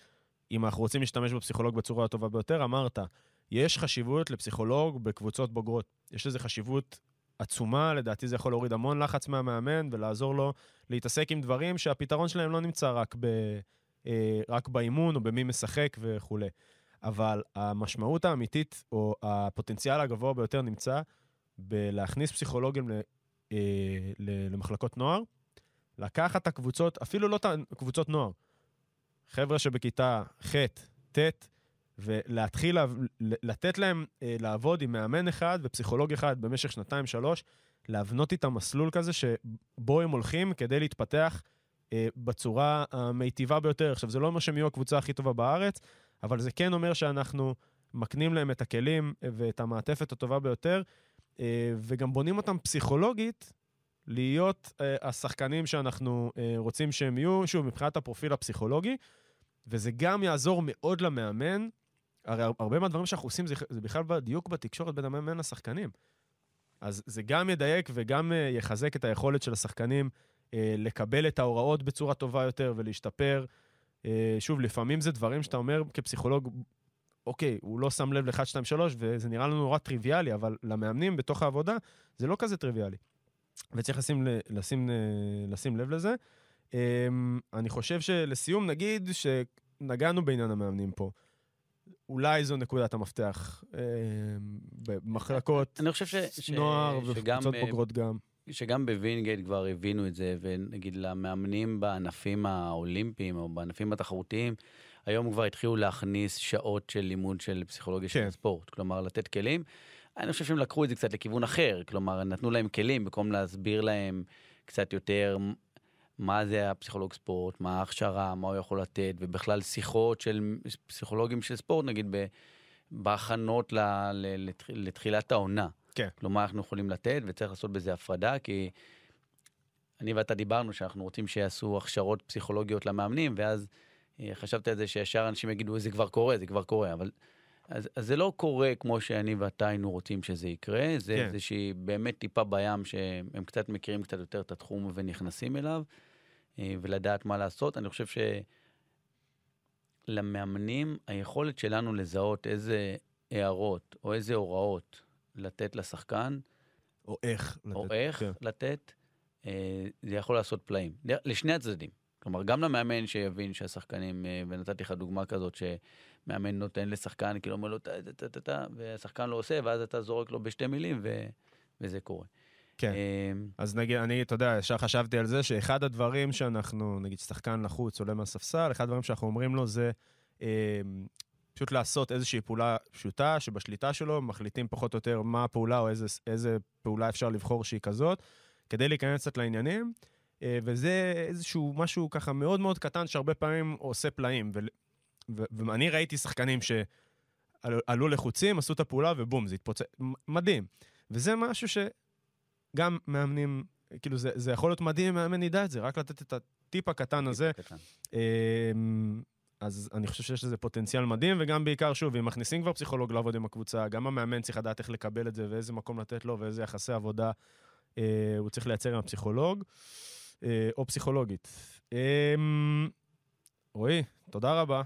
[SPEAKER 1] אם אנחנו רוצים להשתמש בפסיכולוג בצורה הטובה ביותר, אמרת, יש חשיבות לפסיכולוג בקבוצות בוגרות. יש לזה חשיבות עצומה, לדעתי זה יכול להוריד המון לחץ מהמאמן ולעזור לו להתעסק עם דברים שהפתרון שלהם לא נמצא רק, ב, אה, רק באימון או במי משחק וכולי. אבל המשמעות האמיתית, או הפוטנציאל הגבוה ביותר נמצא בלהכניס פסיכולוגים ל, אה, למחלקות נוער, לקחת את הקבוצות, אפילו לא את הקבוצות נוער, חבר'ה שבכיתה ח', ט', ולהתחיל לתת להם אה, לעבוד עם מאמן אחד ופסיכולוג אחד במשך שנתיים-שלוש, להבנות איתם מסלול כזה שבו הם הולכים כדי להתפתח אה, בצורה המיטיבה ביותר. עכשיו, זה לא אומר שהם יהיו הקבוצה הכי טובה בארץ, אבל זה כן אומר שאנחנו מקנים להם את הכלים ואת המעטפת הטובה ביותר, אה, וגם בונים אותם פסיכולוגית להיות השחקנים שאנחנו רוצים שהם יהיו, שוב, מבחינת הפרופיל הפסיכולוגי, וזה גם יעזור מאוד למאמן הרי הרבה מהדברים שאנחנו עושים זה, זה בכלל בדיוק בתקשורת בין המאמן לשחקנים. אז זה גם ידייק וגם uh, יחזק את היכולת של השחקנים uh, לקבל את ההוראות בצורה טובה יותר ולהשתפר. Uh, שוב, לפעמים זה דברים שאתה אומר כפסיכולוג, אוקיי, הוא לא שם לב ל-1, 2, 3, וזה נראה לנו נורא טריוויאלי, אבל למאמנים בתוך העבודה זה לא כזה טריוויאלי. וצריך לשים, לשים, לשים לב לזה. אמ, אני חושב שלסיום נגיד שנגענו בעניין המאמנים פה. אולי זו נקודת המפתח אה, במחלקות
[SPEAKER 2] אני חושב ש...
[SPEAKER 1] נוער וקבוצות בוגרות גם.
[SPEAKER 2] שגם בווינגייט כבר הבינו את זה, ונגיד למאמנים בענפים האולימפיים או בענפים התחרותיים, היום כבר התחילו להכניס שעות של לימוד של פסיכולוגיה כן. של ספורט, כלומר לתת כלים. אני חושב שהם לקחו את זה קצת לכיוון אחר, כלומר נתנו להם כלים במקום להסביר להם קצת יותר מה זה הפסיכולוג ספורט, מה ההכשרה, מה הוא יכול לתת, ובכלל שיחות של פסיכולוגים של ספורט, נגיד, בהכנות לתחילת העונה.
[SPEAKER 1] כן.
[SPEAKER 2] כלומר, אנחנו יכולים לתת, וצריך לעשות בזה הפרדה, כי אני ואתה דיברנו שאנחנו רוצים שיעשו הכשרות פסיכולוגיות למאמנים, ואז אה, חשבתי על זה שישר אנשים יגידו, זה כבר קורה, זה כבר קורה, אבל... אז, אז זה לא קורה כמו שאני ואתה היינו רוצים שזה יקרה, זה כן. איזושהי באמת טיפה בים שהם קצת מכירים קצת יותר את התחום ונכנסים אליו. אה, ולדעת מה לעשות. אני חושב שלמאמנים, היכולת שלנו לזהות איזה הערות או איזה הוראות לתת לשחקן,
[SPEAKER 1] או איך
[SPEAKER 2] לתת, או איך כן. לתת, אה, זה יכול לעשות פלאים. לשני הצדדים. כלומר, גם למאמן שיבין שהשחקנים, אה, ונתתי לך דוגמה כזאת, שמאמן נותן לשחקן, כאילו אומר לו, טה טה טה טה, והשחקן לא עושה, ואז אתה זורק לו בשתי מילים, ו... וזה קורה.
[SPEAKER 1] כן. אמ, אז נגיד, אני, אתה יודע, ישר חשבתי על זה שאחד הדברים שאנחנו, נגיד, שחקן לחוץ עולה מהספסל, אחד הדברים שאנחנו אומרים לו זה אה, פשוט לעשות איזושהי פעולה פשוטה שבשליטה שלו, מחליטים פחות או יותר מה הפעולה או איזה, איזה פעולה אפשר לבחור שהיא כזאת, כדי להיכנס קצת לעניינים. אה, וזה איזשהו משהו ככה מאוד מאוד קטן שהרבה פעמים עושה פלאים. ו, ו, ואני ראיתי שחקנים שעלו לחוצים, עשו את הפעולה ובום, זה התפוצץ. מדהים. וזה משהו ש... גם מאמנים, כאילו זה, זה יכול להיות מדהים אם מאמן ידע את זה, רק לתת את הטיפ הקטן הזה. קטן. אמ, אז אני חושב שיש לזה פוטנציאל מדהים, וגם בעיקר, שוב, אם מכניסים כבר פסיכולוג לעבוד עם הקבוצה, גם המאמן צריך לדעת איך לקבל את זה, ואיזה מקום לתת לו, ואיזה יחסי עבודה אה, הוא צריך לייצר עם הפסיכולוג, אה, או פסיכולוגית. אה, רועי, תודה רבה.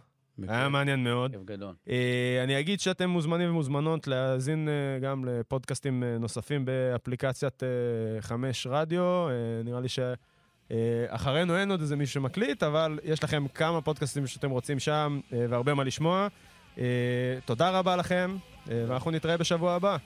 [SPEAKER 1] היה מעניין מאוד.
[SPEAKER 2] כיף גדול.
[SPEAKER 1] אה, אני אגיד שאתם מוזמנים ומוזמנות להאזין אה, גם לפודקאסטים אה, נוספים באפליקציית חמש רדיו. אה, נראה לי שאחרינו אין עוד איזה מישהו שמקליט, אבל יש לכם כמה פודקאסטים שאתם רוצים שם, והרבה מה לשמוע. תודה רבה לכם, ואנחנו נתראה בשבוע הבא.